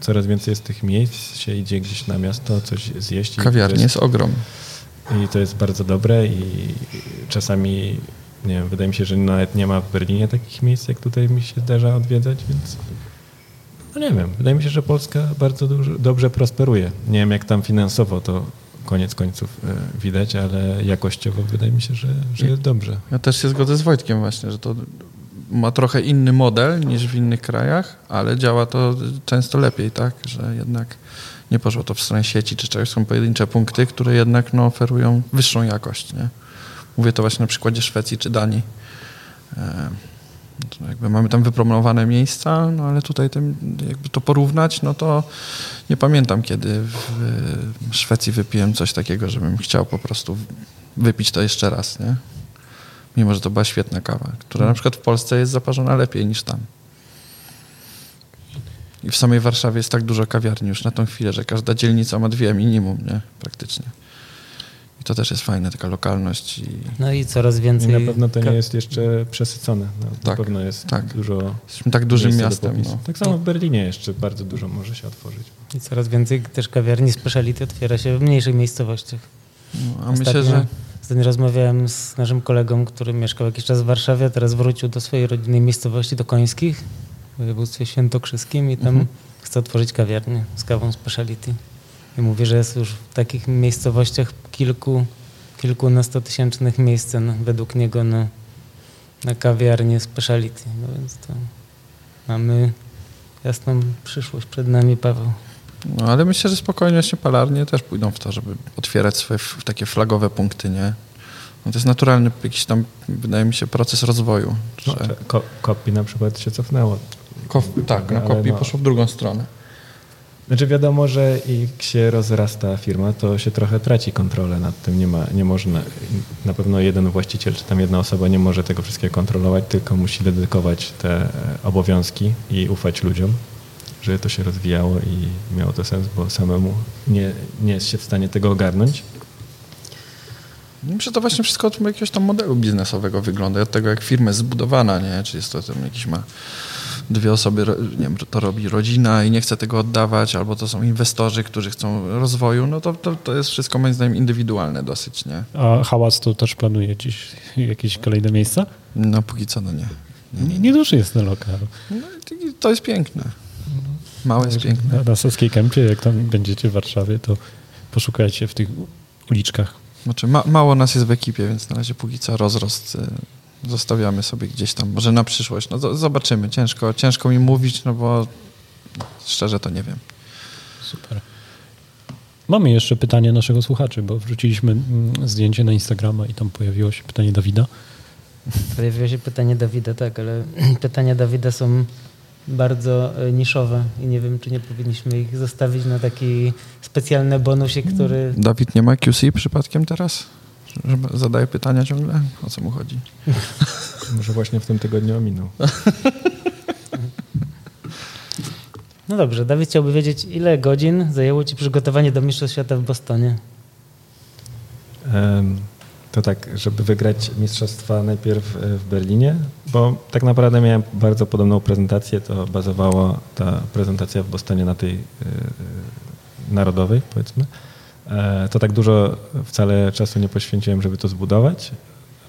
Coraz więcej jest tych miejsc, się idzie gdzieś na miasto, coś zjeść. Kawiarnie jest- jest ogrom. I to jest bardzo dobre i czasami, nie wiem, wydaje mi się, że nawet nie ma w Berlinie takich miejsc, jak tutaj mi się zdarza odwiedzać, więc no nie wiem, wydaje mi się, że Polska bardzo dużo, dobrze prosperuje. Nie wiem, jak tam finansowo to koniec końców e, widać, ale jakościowo wydaje mi się, że, że jest dobrze. Ja też się zgodzę z Wojtkiem właśnie, że to ma trochę inny model niż w innych krajach, ale działa to często lepiej, tak? Że jednak nie poszło to w stronę sieci czy czegoś, są pojedyncze punkty, które jednak no, oferują wyższą jakość, nie? Mówię to właśnie na przykładzie Szwecji czy Danii. To jakby mamy tam wypromowane miejsca, no ale tutaj tym, jakby to porównać, no to nie pamiętam, kiedy w Szwecji wypiłem coś takiego, żebym chciał po prostu wypić to jeszcze raz, nie? Mimo, że to była świetna kawa, która na przykład w Polsce jest zaparzona lepiej niż tam. I w samej Warszawie jest tak dużo kawiarni już na tą chwilę, że każda dzielnica ma dwie minimum, nie? Praktycznie. I to też jest fajne, taka lokalność. I No i coraz I więcej... na pewno to nie jest jeszcze przesycone. No, na Tak, pewno jest tak. dużo jesteśmy tak dużym miastem. No. Tak samo w Berlinie jeszcze bardzo dużo może się otworzyć. I coraz więcej też kawiarni speciality otwiera się w mniejszych miejscowościach. No, a Ostatnio- myślę, że Ostatnio rozmawiałem z naszym kolegą, który mieszkał jakiś czas w Warszawie, a teraz wrócił do swojej rodzinnej miejscowości, do Końskich, w województwie świętokrzyskim i tam Mhm. chce otworzyć kawiarnię z kawą speciality. I mówi, że jest już w takich miejscowościach kilku, kilkunastotysięcznych miejsc na, według niego na, na kawiarnię speciality. No więc to mamy jasną przyszłość przed nami, Paweł. No, ale myślę, że spokojnie właśnie palarnie też pójdą w to, żeby otwierać swoje f- takie flagowe punkty, nie? No to jest naturalny jakiś tam, wydaje mi się, proces rozwoju. No, Że ko- Kopi na przykład się cofnęło. Kof, tak, no Ale kopii no- poszło w drugą stronę. Znaczy wiadomo, że jak się rozrasta firma, to się trochę traci kontrolę nad tym. Nie, ma, nie można, na pewno jeden właściciel czy tam jedna osoba nie może tego wszystkiego kontrolować, tylko musi dedykować te obowiązki i ufać ludziom, żeby to się rozwijało i miało to sens, bo samemu nie, nie jest się w stanie tego ogarnąć. Myślę, że to właśnie wszystko od jakiegoś tam modelu biznesowego wygląda, od tego jak firma jest zbudowana, nie? Czy jest to tam jakiś ma dwie osoby, nie wiem, to robi rodzina i nie chce tego oddawać, albo to są inwestorzy, którzy chcą rozwoju, no to, to, to jest wszystko moim zdaniem indywidualne dosyć, nie? A hałas to też planuje dziś jakieś kolejne miejsca? No póki co, no nie. Nie, nie duży jest ten lokal. No, to jest piękne. Małe jest piękne. Na, na Saskiej Kępie, jak tam będziecie w Warszawie, to poszukajcie w tych uliczkach. Znaczy ma, mało nas jest w ekipie, więc na razie póki co rozrost y, zostawiamy sobie gdzieś tam. Może na przyszłość. No zobaczymy. Ciężko, ciężko mi mówić, no bo szczerze to nie wiem. Super. Mamy jeszcze pytanie naszego słuchaczy, bo wrzuciliśmy mm, zdjęcie na Instagrama i tam pojawiło się pytanie Dawida. Pojawiło się pytanie Dawida, tak, ale *clears throat* pytania Dawida są bardzo e, niszowe i nie wiem, czy nie powinniśmy ich zostawić na taki specjalny bonusik, który... Dawid nie ma QC przypadkiem teraz? Że zadaje pytania ciągle? O co mu chodzi? *laughs* Może właśnie w tym tygodniu ominął. *laughs* No dobrze, Dawid chciałby wiedzieć, ile godzin zajęło Ci przygotowanie do Mistrzostw Świata w Bostonie? To tak, żeby wygrać mistrzostwa najpierw e, w Berlinie, bo tak naprawdę miałem bardzo podobną prezentację, to bazowała ta prezentacja w Bostonie na tej y, narodowej, powiedzmy. E, to tak dużo wcale czasu nie poświęciłem, żeby to zbudować,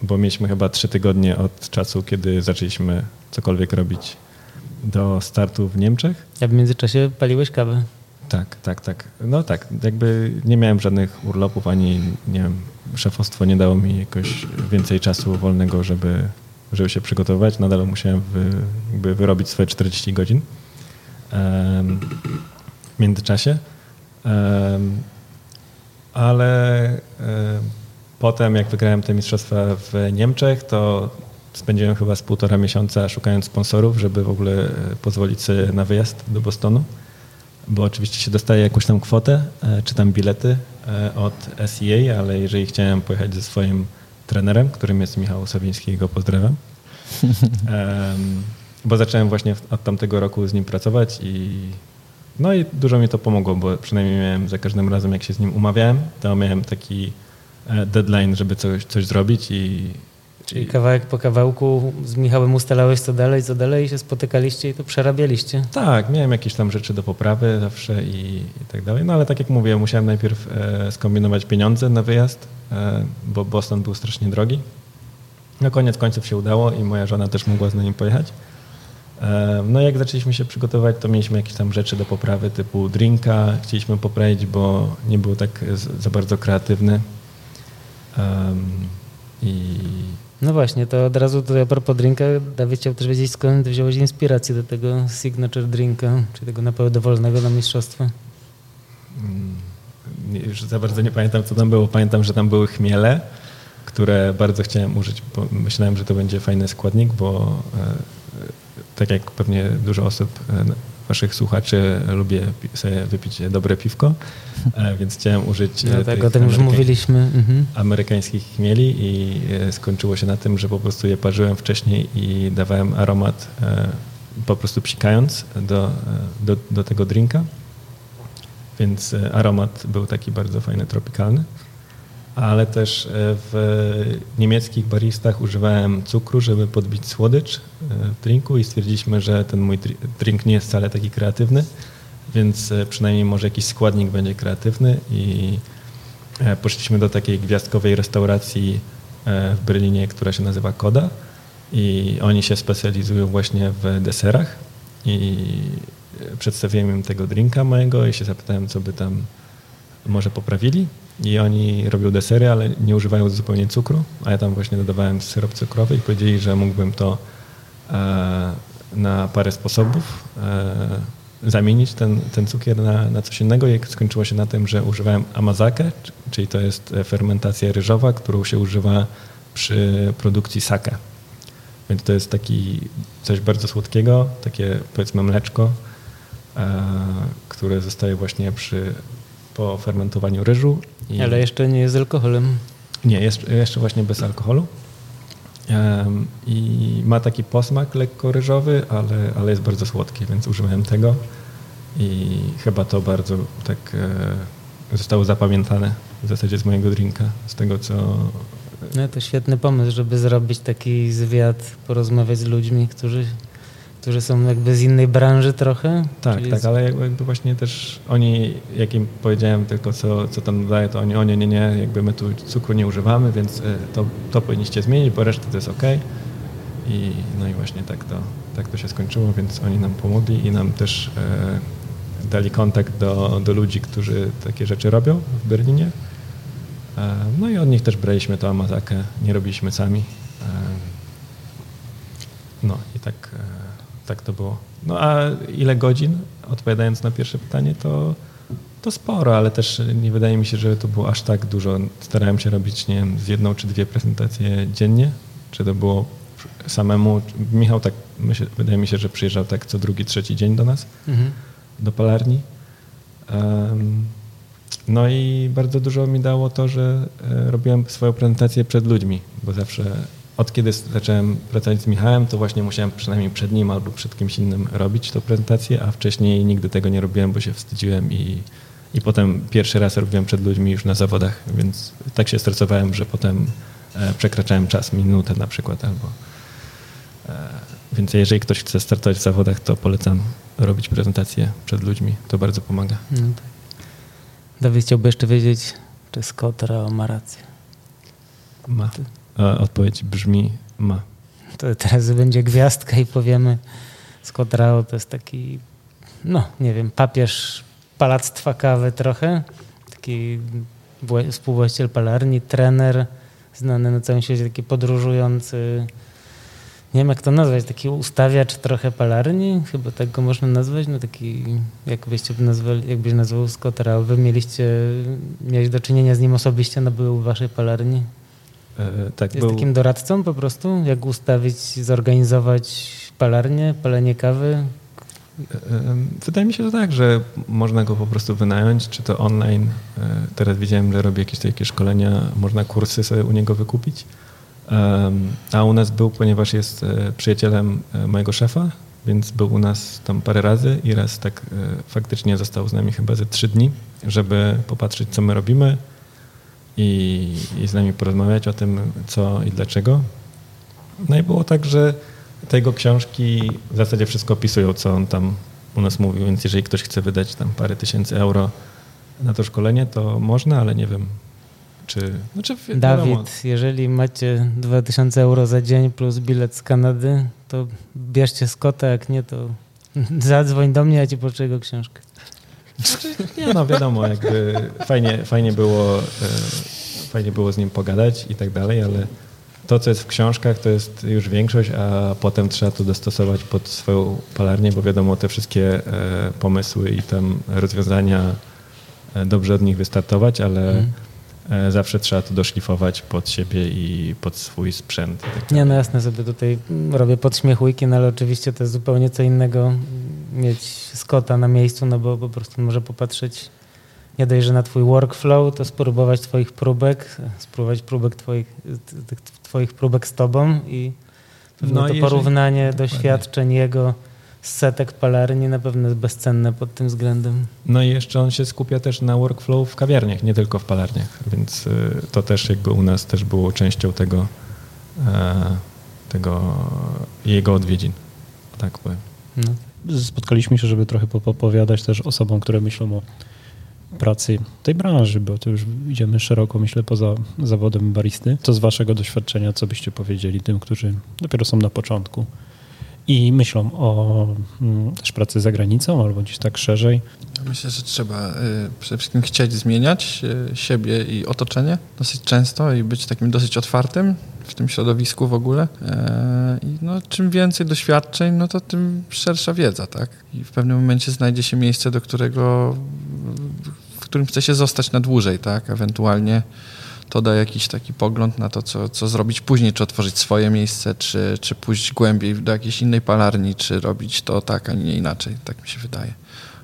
bo mieliśmy chyba trzy tygodnie od czasu, kiedy zaczęliśmy cokolwiek robić do startu w Niemczech. A w międzyczasie paliłeś kawę? Tak, tak, tak. No tak, jakby nie miałem żadnych urlopów, ani nie wiem, szefostwo nie dało mi jakoś więcej czasu wolnego, żeby, żeby się przygotować. Nadal musiałem wy, wyrobić swoje 40 godzin w międzyczasie. Ale um, potem, jak wygrałem te mistrzostwa w Niemczech, to spędziłem chyba z półtora miesiąca szukając sponsorów, żeby w ogóle e, pozwolić sobie na wyjazd do Bostonu. Bo oczywiście się dostaje jakąś tam kwotę, e, czy tam bilety e, od SEA, ale jeżeli chciałem pojechać ze swoim trenerem, którym jest Michał Sawiński, go pozdrawiam, *laughs* bo zacząłem właśnie od tamtego roku z nim pracować i no i dużo mi to pomogło, bo przynajmniej miałem za każdym razem, jak się z nim umawiałem, to miałem taki e, deadline, żeby coś, coś zrobić i Czyli kawałek po kawałku z Michałem ustalałeś co dalej, co dalej się spotykaliście i to przerabialiście. Tak, miałem jakieś tam rzeczy do poprawy zawsze i, i tak dalej. No ale tak jak mówię, musiałem najpierw e, skombinować pieniądze na wyjazd, e, bo Boston był strasznie drogi. No koniec końców się udało i moja żona też mogła z nim pojechać. E, no jak zaczęliśmy się przygotować, to mieliśmy jakieś tam rzeczy do poprawy typu drinka. Chcieliśmy poprawić, bo nie był tak za bardzo kreatywny. I no właśnie, to od razu tutaj a propos drinka, Dawid chciał też wiedzieć, skąd wziąłeś inspirację do tego signature drinka, czyli tego napoju dowolnego na mistrzostwa. Mm, już za bardzo nie pamiętam, co tam było. Pamiętam, że tam były chmiele, które bardzo chciałem użyć, myślałem, że to będzie fajny składnik, bo e, tak jak pewnie dużo osób e, waszych słuchaczy lubię sobie wypić dobre piwko, e, więc chciałem użyć no, tak, o tym już mówiliśmy. Mhm. amerykańskich chmieli i e, skończyło się na tym, że po prostu je parzyłem wcześniej i dawałem aromat e, po prostu psikając do, do, do tego drinka. Więc aromat był taki bardzo fajny, tropikalny ale też e, w niemieckich baristach używałem cukru, żeby podbić słodycz e, w drinku i stwierdziliśmy, że ten mój drink nie jest wcale taki kreatywny, więc e, przynajmniej może jakiś składnik będzie kreatywny i poszliśmy do takiej gwiazdkowej restauracji w Berlinie, która się nazywa Koda i oni się specjalizują właśnie w deserach i przedstawiłem im tego drinka mojego i się zapytałem, co by tam może poprawili i oni robią desery, ale nie używają zupełnie cukru, a ja tam właśnie dodawałem syrop cukrowy i powiedzieli, że mógłbym to e, na parę sposobów e, zamienić ten, ten cukier na, na coś innego i skończyło się na tym, że używałem amazakę, czyli to jest fermentacja ryżowa, którą się używa przy produkcji sake. Więc to jest taki coś bardzo słodkiego, takie powiedzmy mleczko, które zostaje właśnie przy, po fermentowaniu ryżu. I... Ale jeszcze nie jest z alkoholem. Nie, jeszcze, jeszcze właśnie bez alkoholu. I ma taki posmak lekko ryżowy, ale, ale jest bardzo słodki, więc używałem tego. I chyba to bardzo tak e, zostało zapamiętane w zasadzie z mojego drinka, z tego co... No to świetny pomysł, żeby zrobić taki zwiat, porozmawiać z ludźmi, którzy którzy są jakby z innej branży trochę. Tak, tak, ale jakby właśnie też oni, jak im powiedziałem tylko co, co tam dodaję, to oni, o nie, nie, nie, jakby my tu cukru nie używamy, więc e, to, to powinniście zmienić, bo reszta to jest ok. I no i właśnie tak to, tak to się skończyło, więc oni nam pomogli i nam też e, dali kontakt do, do ludzi, którzy takie rzeczy robią w Berlinie. E, no i od nich też braliśmy to amazakę, nie robiliśmy sami. E, no i tak e, tak to było. No a ile godzin? Odpowiadając na pierwsze pytanie, to, to sporo, ale też nie wydaje mi się, że to było aż tak dużo. Starałem się robić, nie wiem, z jedną czy dwie prezentacje dziennie. Czy to było samemu? Michał tak, myślę, wydaje mi się, że przyjeżdżał tak co drugi, trzeci dzień do nas, mhm. do palarni. Um, no i bardzo dużo mi dało to, że e, robiłem swoją prezentację przed ludźmi, bo zawsze od kiedy zacząłem pracować z Michałem, to właśnie musiałem przynajmniej przed nim albo przed kimś innym robić tę prezentację, a wcześniej nigdy tego nie robiłem, bo się wstydziłem i, i potem pierwszy raz robiłem przed ludźmi już na zawodach, więc tak się stresowałem, że potem e, przekraczałem czas, minutę na przykład albo... E, więc jeżeli ktoś chce startować w zawodach, to polecam robić prezentację przed ludźmi. To bardzo pomaga. No tak. Dawid chciałby jeszcze wiedzieć, czy Scott Rao ma rację. Ma. Odpowiedź brzmi ma. To teraz będzie gwiazdka i powiemy Scott Rao to jest taki, no nie wiem, papież palactwa kawy trochę, taki współwłaściciel palarni, trener, znany na całym świecie, taki podróżujący, nie wiem jak to nazwać, taki ustawiacz trochę palarni, chyba tak go można nazwać, no taki, jak byście nazwali, jakbyś nazwał Scott Rao, wy mieliście, miałeś do czynienia z nim osobiście, no był w waszej palarni? E, tak, Jest był... takim doradcą po prostu, jak ustawić, zorganizować palarnię, palenie kawy? E, e, wydaje mi się, że tak, że można go po prostu wynająć, czy to online. Teraz widziałem, że robi jakieś takie szkolenia, można kursy sobie u niego wykupić. A u nas był, ponieważ jest przyjacielem mojego szefa, więc był u nas tam parę razy i raz tak faktycznie został z nami chyba ze trzy dni, żeby popatrzeć, co my robimy, i, i z nami porozmawiać o tym, co i dlaczego. No i było tak, że te jego książki w zasadzie wszystko opisują, co on tam u nas mówił, więc jeżeli ktoś chce wydać tam parę tysięcy euro na to szkolenie, to można, ale nie wiem, czy... Znaczy, Dawid, wiadomo. jeżeli macie 2000 euro za dzień plus bilet z Kanady, to bierzcie Scotta, jak nie, to *laughs* zadzwoń do mnie, ja ci poczę jego książkę. Znaczy, nie no, wiadomo, jakby fajnie, fajnie, było, e, fajnie było z nim pogadać i tak dalej, ale to, co jest w książkach, to jest już większość, a potem trzeba to dostosować pod swoją palarnię, bo wiadomo, te wszystkie e, pomysły i tam rozwiązania e, dobrze od nich wystartować, ale mm. zawsze trzeba to doszlifować pod siebie i pod swój sprzęt. Tak nie, no jasne, sobie tutaj robię podśmiechujki, no ale oczywiście to jest zupełnie co innego mieć Scotta na miejscu, no bo po prostu może popatrzeć nie dość, że na twój workflow, to spróbować twoich próbek, spróbować próbek twoich, twoich próbek z tobą i no to jeżeli, porównanie dokładnie. doświadczeń jego z setek palarni na pewno jest bezcenne pod tym względem. No i jeszcze on się skupia też na workflow w kawiarniach, nie tylko w palarniach, więc y, to też jakby u nas też było częścią tego, e, tego jego odwiedzin, tak powiem. No spotkaliśmy się, żeby trochę popowiadać też osobom, które myślą o pracy tej branży, bo to już idziemy szeroko, myślę, poza zawodem baristy. Co z waszego doświadczenia, co byście powiedzieli tym, którzy dopiero są na początku i myślą o mm, też pracy za granicą albo gdzieś tak szerzej? Myślę, że trzeba y, przede wszystkim chcieć zmieniać y, siebie i otoczenie dosyć często i być takim dosyć otwartym w tym środowisku w ogóle. E, I no, czym więcej doświadczeń, no to tym szersza wiedza, tak? I w pewnym momencie znajdzie się miejsce, do którego, w którym chce się zostać na dłużej, tak? Ewentualnie to da jakiś taki pogląd na to, co, co zrobić później, czy otworzyć swoje miejsce, czy, czy pójść głębiej do jakiejś innej palarni, czy robić to tak, a nie inaczej, tak mi się wydaje.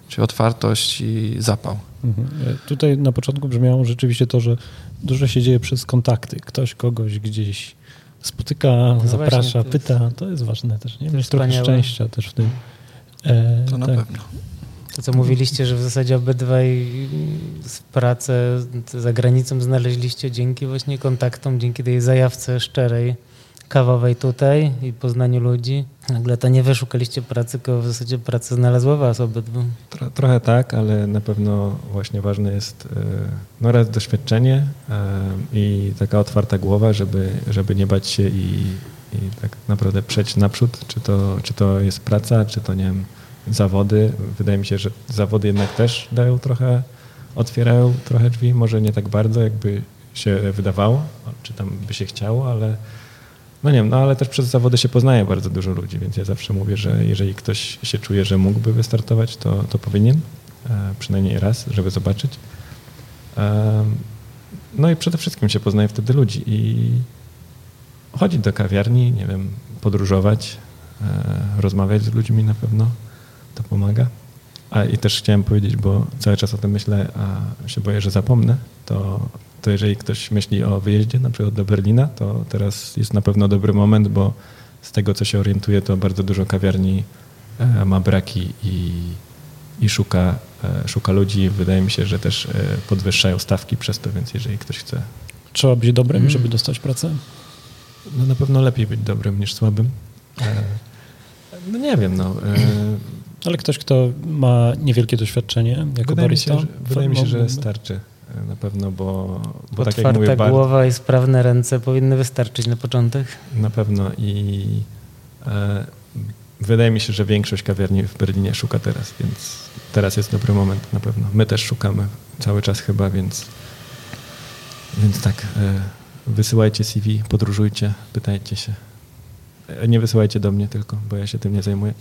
Czyli otwartość i zapał. Mhm. E, Tutaj na początku brzmiało rzeczywiście to, że dużo się dzieje przez kontakty. Ktoś kogoś gdzieś spotyka, zaprasza, właśnie, to jest- pyta. To jest ważne też, nie? Mieć jest trochę szczęścia też w tym. E, To na tak. pewno. To, co mówiliście, że w zasadzie obydwaj pracę za granicą znaleźliście dzięki właśnie kontaktom, dzięki tej zajawce szczerej, kawowej tutaj i poznaniu ludzi. Nagle to nie wy szukaliście pracy, tylko w zasadzie praca znalazła was obydwu. Tro, trochę tak, ale na pewno właśnie ważne jest e, no raz doświadczenie e, i taka otwarta głowa, żeby, żeby nie bać się i, i tak naprawdę przejść naprzód, czy to, czy to jest praca, czy to nie wiem, zawody. Wydaje mi się, że zawody jednak też dają trochę, otwierają trochę drzwi, może nie tak bardzo, jakby się wydawało, czy tam by się chciało, ale no nie wiem, no ale też przez zawody się poznaje bardzo dużo ludzi, więc ja zawsze mówię, że jeżeli ktoś się czuje, że mógłby wystartować, to, to powinien, e, przynajmniej raz, żeby zobaczyć. Em, No i przede wszystkim się poznaje wtedy ludzi i chodzić do kawiarni, nie wiem, podróżować, e, rozmawiać z ludźmi na pewno, to pomaga. A i też chciałem powiedzieć, bo cały czas o tym myślę, a się boję, że zapomnę, to, to jeżeli ktoś myśli o wyjeździe na przykład do Berlina, to teraz jest na pewno dobry moment, bo z tego co się orientuję, to bardzo dużo kawiarni e, ma braki i, i szuka, e, szuka ludzi. Wydaje mi się, że też e, podwyższają stawki przez to, więc jeżeli ktoś chce, Trzeba być dobrym, Mhm. żeby dostać pracę. no na pewno lepiej być dobrym niż słabym. No nie wiem, no. Ale ktoś, kto ma niewielkie doświadczenie jako Wydaje mi barista, się, że, wydaje mi się, że starczy na pewno, bo, bo tak jak Otwarta mówię, bar- głowa i sprawne ręce powinny wystarczyć na początek. na pewno i e, wydaje mi się, że większość kawiarni w Berlinie szuka teraz, więc teraz jest dobry moment na pewno. My też szukamy cały czas chyba, więc, więc tak, e, wysyłajcie CV, podróżujcie, pytajcie się. E, Nie wysyłajcie do mnie tylko, bo ja się tym nie zajmuję.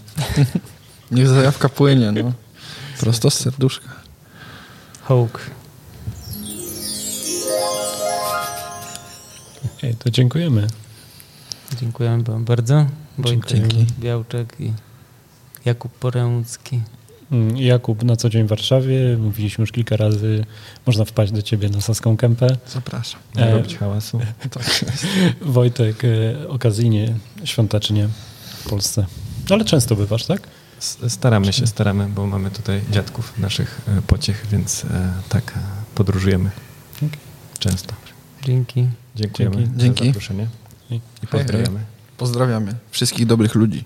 *laughs* Niech zajawka płynie, no. Prosto z serduszka. Hołk. Ej, to dziękujemy. Dziękujemy wam bardzo. Wojtek Dzięki. Białczek i Jakub Poręcki. Mm, Jakub na co dzień w Warszawie. Mówiliśmy już kilka razy. Można wpaść do ciebie na Saską Kępę. Zapraszam. Nie E, robić hałasu. *laughs* Tak. Wojtek e, okazyjnie, świątecznie w Polsce. Ale często bywasz, tak? Staramy się, staramy, bo mamy tutaj dziadków naszych e, pociech, więc e, tak, podróżujemy Okej. często. Dzięki. Dziękujemy Dzięki. za Dzięki. zaproszenie I- i pozdrawiamy Pozdrawiamy wszystkich dobrych ludzi.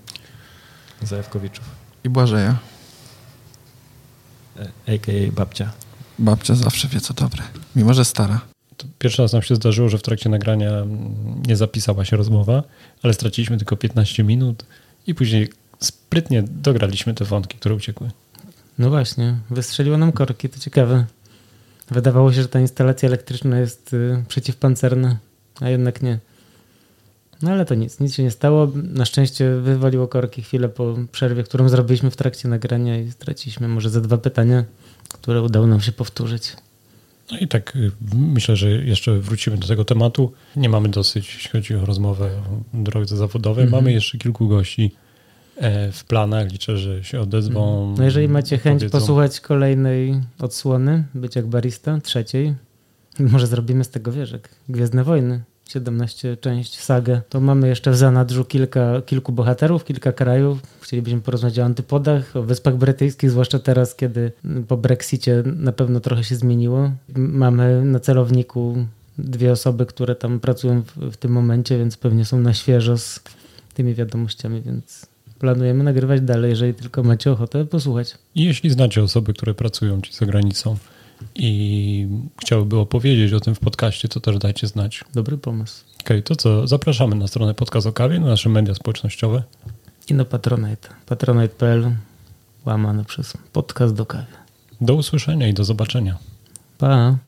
Zajawkowiczów, I Błażeja. e, a.k.a. babcia. Babcia zawsze wie, co dobre. Mimo, że stara. To pierwszy raz nam się zdarzyło, że w trakcie nagrania nie zapisała się rozmowa, ale straciliśmy tylko 15 minut i później sprytnie dograliśmy te wątki, które uciekły. No właśnie, wystrzeliło nam korki, to ciekawe. Wydawało się, że ta instalacja elektryczna jest y, przeciwpancerna, a jednak nie. No ale to nic, nic się nie stało. Na szczęście wywaliło korki chwilę po przerwie, którą zrobiliśmy w trakcie nagrania i straciliśmy może ze dwa pytania, które udało nam się powtórzyć. No i tak y, myślę, że jeszcze wrócimy do tego tematu. Nie mamy dosyć, jeśli chodzi o rozmowę o drodze zawodowej. Mhm. Mamy jeszcze kilku gości w planach. Liczę, że się odezwą. No jeżeli macie chęć powiedzą. posłuchać kolejnej odsłony, być jak barista, trzeciej, *laughs* może zrobimy z tego, wiesz, jak Gwiezdne Wojny, 17 część, sagę, to mamy jeszcze w zanadrzu kilka, kilku bohaterów, kilka krajów. Chcielibyśmy porozmawiać o antypodach, o Wyspach Brytyjskich, zwłaszcza teraz, kiedy po Brexicie na pewno trochę się zmieniło. Mamy na celowniku dwie osoby, które tam pracują w, w tym momencie, więc pewnie są na świeżo z tymi wiadomościami, więc planujemy nagrywać dalej, jeżeli tylko macie ochotę posłuchać. I jeśli znacie osoby, które pracują ci za granicą i chciałyby opowiedzieć o tym w podcaście, to też dajcie znać. Dobry pomysł. Okej, to co? Zapraszamy na stronę Podcast o Kawie, na nasze media społecznościowe. I na Patronite. Patronite.pl łamane przez podcast do kawy. Do usłyszenia i do zobaczenia. Pa!